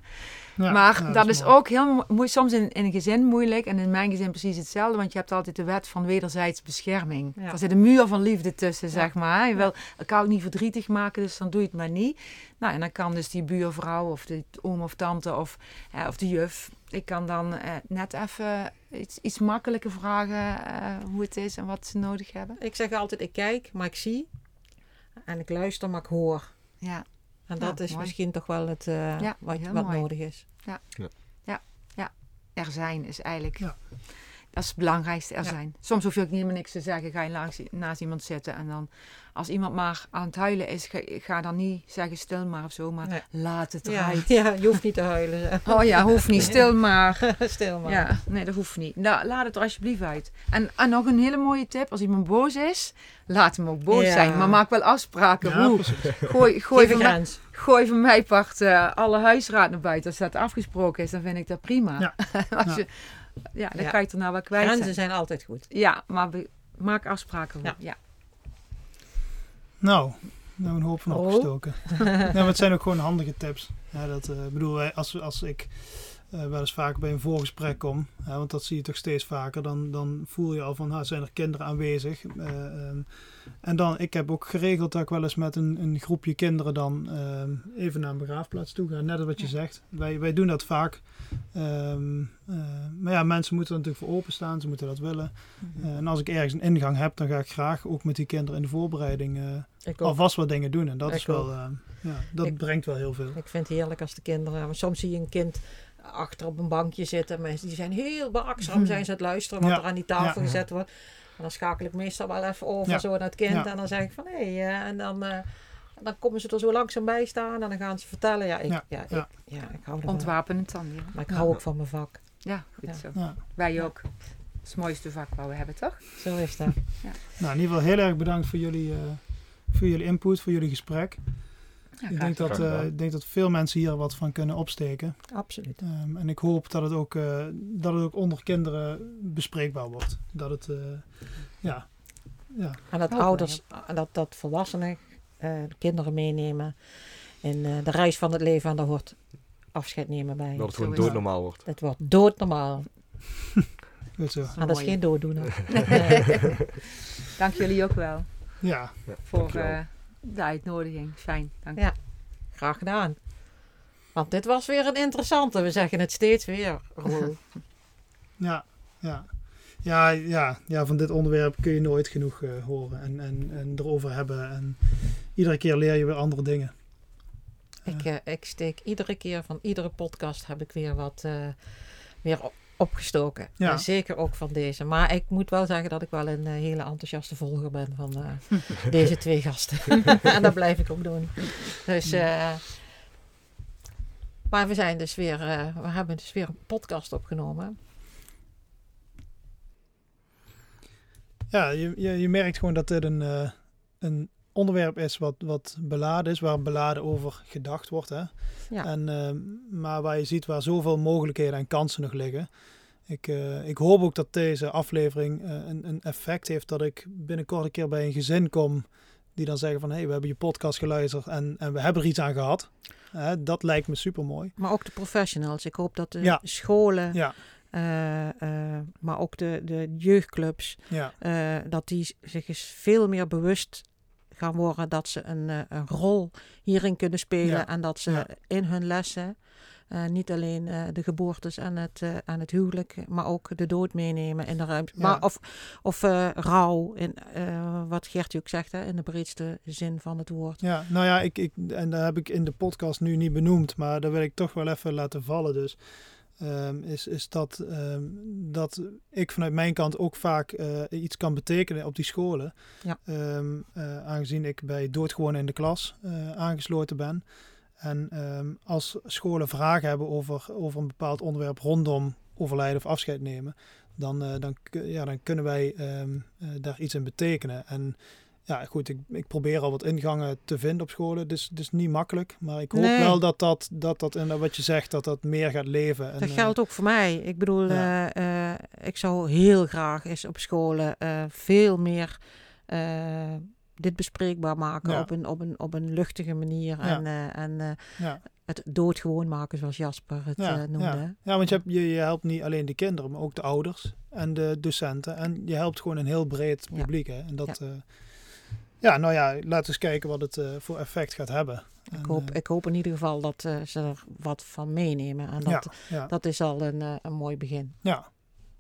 Ja, maar ja, dat, is mooi. ook heel soms in, in een gezin moeilijk. En in mijn gezin precies hetzelfde. Want je hebt altijd de wet van wederzijds bescherming. Ja. Er zit een muur van liefde tussen, Ja. zeg maar. Je wil elkaar ook niet verdrietig maken, dus dan doe je het maar niet. Nou, en dan kan dus die buurvrouw of de oom of tante of, eh, of de juf... Ik kan dan eh, net even iets, iets makkelijker vragen eh, hoe het is en wat ze nodig hebben. Ik zeg altijd, ik kijk, maar ik zie. En ik luister, maar ik hoor. Ja, En Ja, dat is mooi. misschien toch wel het eh, Ja, wat, wat nodig is. er zijn is eigenlijk... Dat is het belangrijkste, er Ja. zijn. Soms hoef je ook niet meer niks te zeggen. Ga je langs, naast iemand zitten en dan... Als iemand maar aan het huilen is, ga, ga dan niet zeggen stil maar of zo. Maar Nee. laat het Ja, eruit. ja, je hoeft niet te huilen. Oh ja, hoeft niet. Stil maar. Stil maar. Ja, nee, dat hoeft niet. Nou, laat het er alsjeblieft uit. En, en nog een hele mooie tip. Als iemand boos is, laat hem ook boos Ja. zijn. Maar maak wel afspraken. Ja, Hoe? precies. Gooi, gooi, Geef gooi van mij part eh, alle huisraad naar buiten. Als dat afgesproken is, dan vind ik dat prima. Ja. Als Ja. Je, ja, dan Ja. kan je het er nou wel kwijt zijn. Grenzen zijn altijd goed. Ja, maar be- maak afspraken. Ja. Ja. Nou, nou een hoop van Oh. opgestoken. ja, maar het zijn ook gewoon handige tips. Ja, dat eh, bedoel, wij- als, als ik eh, wel eens vaker bij een voorgesprek kom, hè, want dat zie je toch steeds vaker, dan, dan voel je al van, ha, zijn er kinderen aanwezig? Eh, ehm, en dan, ik heb ook geregeld dat ik wel eens met een, een groepje kinderen dan ehm, even naar een begraafplaats toe ga. Net als wat je zegt. Wij, wij doen dat vaak. Ehm, eh, maar ja, mensen moeten er natuurlijk voor openstaan. Ze moeten dat willen. Mhm. En als ik ergens een ingang heb, dan ga ik graag ook met die kinderen in de voorbereiding alvast wat dingen doen. En dat Ik is wel, ja, dat Ik- brengt wel heel veel. ik vind het heerlijk als de kinderen... maar Soms zie je een kind achter op een bankje zitten. Mensen die zijn heel beachtzaam zijn ze het luisteren wat Ja, er aan die tafel ja. gezet wordt. En dan schakel ik meestal wel even over Ja, zo naar het kind. ja. En dan zeg ik van hé. eh, en dan, eh, dan komen ze er zo langzaam bij staan. En dan gaan ze vertellen. Ja, ik, ja. Ja, ik, ja. ja, ik hou ervan. Ontwapenend dan weer. Maar ik Ja. hou ook van mijn vak. Ja, goed Ja. zo. Ja. Wij ook. Dat is het mooiste vak wat we hebben, toch? Zo is dat. Nou, in ieder geval heel erg bedankt voor jullie, eh, voor jullie input, voor jullie gesprek. Ja, ik, denk dat, eh, ik denk dat veel mensen hier wat van kunnen opsteken. Absoluut. Ehm, en ik hoop dat het, ook, eh, dat het ook onder kinderen bespreekbaar wordt. Dat het, eh, ja, ja, En dat ouders, en dat, dat volwassenen eh, de kinderen meenemen in eh, de reis van het leven. En daar hoort afscheid nemen bij. Dat het gewoon doodnormaal wordt. Het wordt doodnormaal. goed zo. En dat is geen dooddoener. Dank jullie ook wel Ja, voor dankjewel. eh, de uitnodiging. Fijn, dank Ja. Graag gedaan. Want dit was weer een interessante. We zeggen het steeds weer, Roel. ja, ja. Ja, ja, ja, van dit onderwerp kun je nooit genoeg eh, horen en, en, en erover hebben. En iedere keer leer je weer andere dingen. ik, eh, ik steek iedere keer van iedere podcast heb ik weer wat eh, weer op- opgestoken. Ja. En zeker ook van deze. Maar ik moet wel zeggen dat ik wel een eh, hele enthousiaste volger ben van eh, deze twee gasten. en dat blijf ik ook doen. Dus, eh, maar we zijn dus weer, we hebben dus weer een podcast opgenomen. Ja, je, je, je merkt gewoon dat dit een, een onderwerp is wat, wat beladen is, waar beladen over gedacht wordt. Hè? Ja. En, ehm, maar waar je ziet waar zoveel mogelijkheden en kansen nog liggen. Ik, eh, ik hoop ook dat deze aflevering eh, een, een effect heeft dat ik binnenkort een keer bij een gezin kom die dan zeggen van hé, hey, we hebben je podcast geluisterd en, en we hebben er iets aan gehad. Dat lijkt me super mooi. Maar ook de professionals. Ik hoop dat de Ja. scholen, Ja, eh, eh, maar ook de, de jeugdclubs, ja, eh, dat die zich eens veel meer bewust gaan worden dat ze een, eh, een rol hierin kunnen spelen. Ja. En dat ze Ja. in hun lessen eh, niet alleen eh, de geboortes en het, en het huwelijk, maar ook de dood meenemen in de ruimte. Ja. Maar of of rouw, in, wat Gert ook zegt, hè, in de breedste zin van het woord. ja. Nou ja, ik, ik, en dat heb ik in de podcast nu niet benoemd, maar dat wil ik toch wel even laten vallen. Dus ehm, is, is dat, ehm, dat ik vanuit mijn kant ook vaak eh, iets kan betekenen op die scholen. Ja. Ehm, eh, aangezien ik bij Doodgewoon in de klas eh, aangesloten ben. En als scholen vragen hebben over, over een bepaald onderwerp rondom overlijden of afscheid nemen, dan, dan, ja, dan kunnen wij daar iets in betekenen. En ja, goed, ik, ik probeer al wat ingangen te vinden op scholen. Dus het is niet makkelijk. Maar ik hoop Nee. wel dat dat, dat, dat en wat je zegt, dat dat meer gaat leven. En, Dat eh, geldt ook voor mij. Ik bedoel, Ja. eh, eh, ik zou heel graag eens op scholen veel meer dit bespreekbaar maken Ja. op, een, op, een, op een luchtige manier. Ja. En, en het doodgewoon maken, zoals Jasper het noemde. ja. ja, want je, hebt, je, je helpt niet alleen de kinderen, maar ook de ouders en de docenten. En je helpt gewoon een heel breed publiek. Hè? En dat, ja. nou ja, laten we eens kijken wat het eh, voor effect gaat hebben. Ik, En, hoop, eh, ik hoop in ieder geval dat eh, ze er wat van meenemen. En dat, ja, ja, dat is al een, een mooi begin. ja,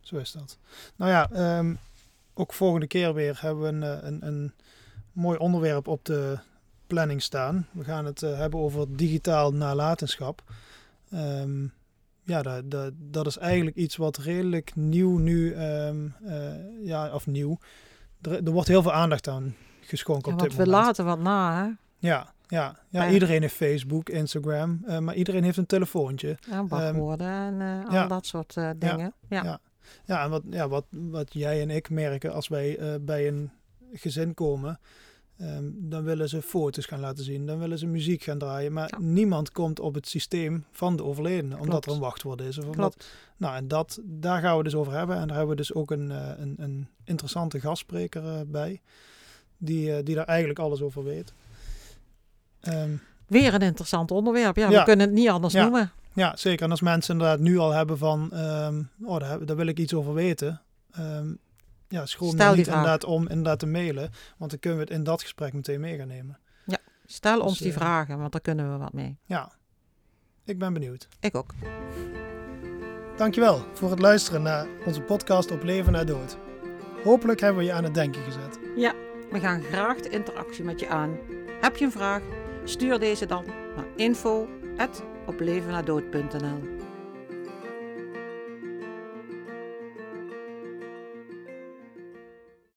zo is dat. Nou ja, ehm, ook volgende keer weer hebben we een, een, een mooi onderwerp op de planning staan. We gaan het hebben over digitaal nalatenschap. Ehm, ja, dat, dat, dat is eigenlijk iets wat redelijk nieuw nu, eh, ja, of nieuw. Er, er wordt heel veel aandacht aan geschonken Ja, op want we laten wat na, hè? Ja, ja, ja iedereen heeft Facebook, Instagram, eh, maar iedereen heeft een telefoontje. Ja, wachtwoorden en eh, ja. al dat soort eh, dingen. Ja. ja. Ja, en wat, ja, wat, wat jij en ik merken als wij bij een gezin komen, ehm, dan willen ze foto's gaan laten zien, dan willen ze muziek gaan draaien, maar Ja. niemand komt op het systeem van de overledene, omdat er een wachtwoord is. Of omdat, Klopt. nou, en dat, daar gaan we dus over hebben. En daar hebben we dus ook een, een, een interessante gastspreker bij, die, eh, die daar eigenlijk alles over weet. Ehm, Weer een interessant onderwerp. Ja, Ja. we kunnen het niet anders Ja. noemen. Ja, zeker. En als mensen inderdaad nu al hebben van, ehm, oh, daar, daar wil ik iets over weten. ehm ja, Stel die niet vraag. inderdaad om inderdaad te mailen. Want dan kunnen we het in dat gesprek meteen mee gaan nemen. Stel Dus, ons die eh, vragen, want daar kunnen we wat mee. Ja, ik ben benieuwd. Ik ook. Dankjewel voor het luisteren naar onze podcast Op Leven na Dood. Hopelijk hebben we je aan het denken gezet. We gaan graag de interactie met je aan. Heb je een vraag? Stuur deze dan naar info@oplevenadood.nl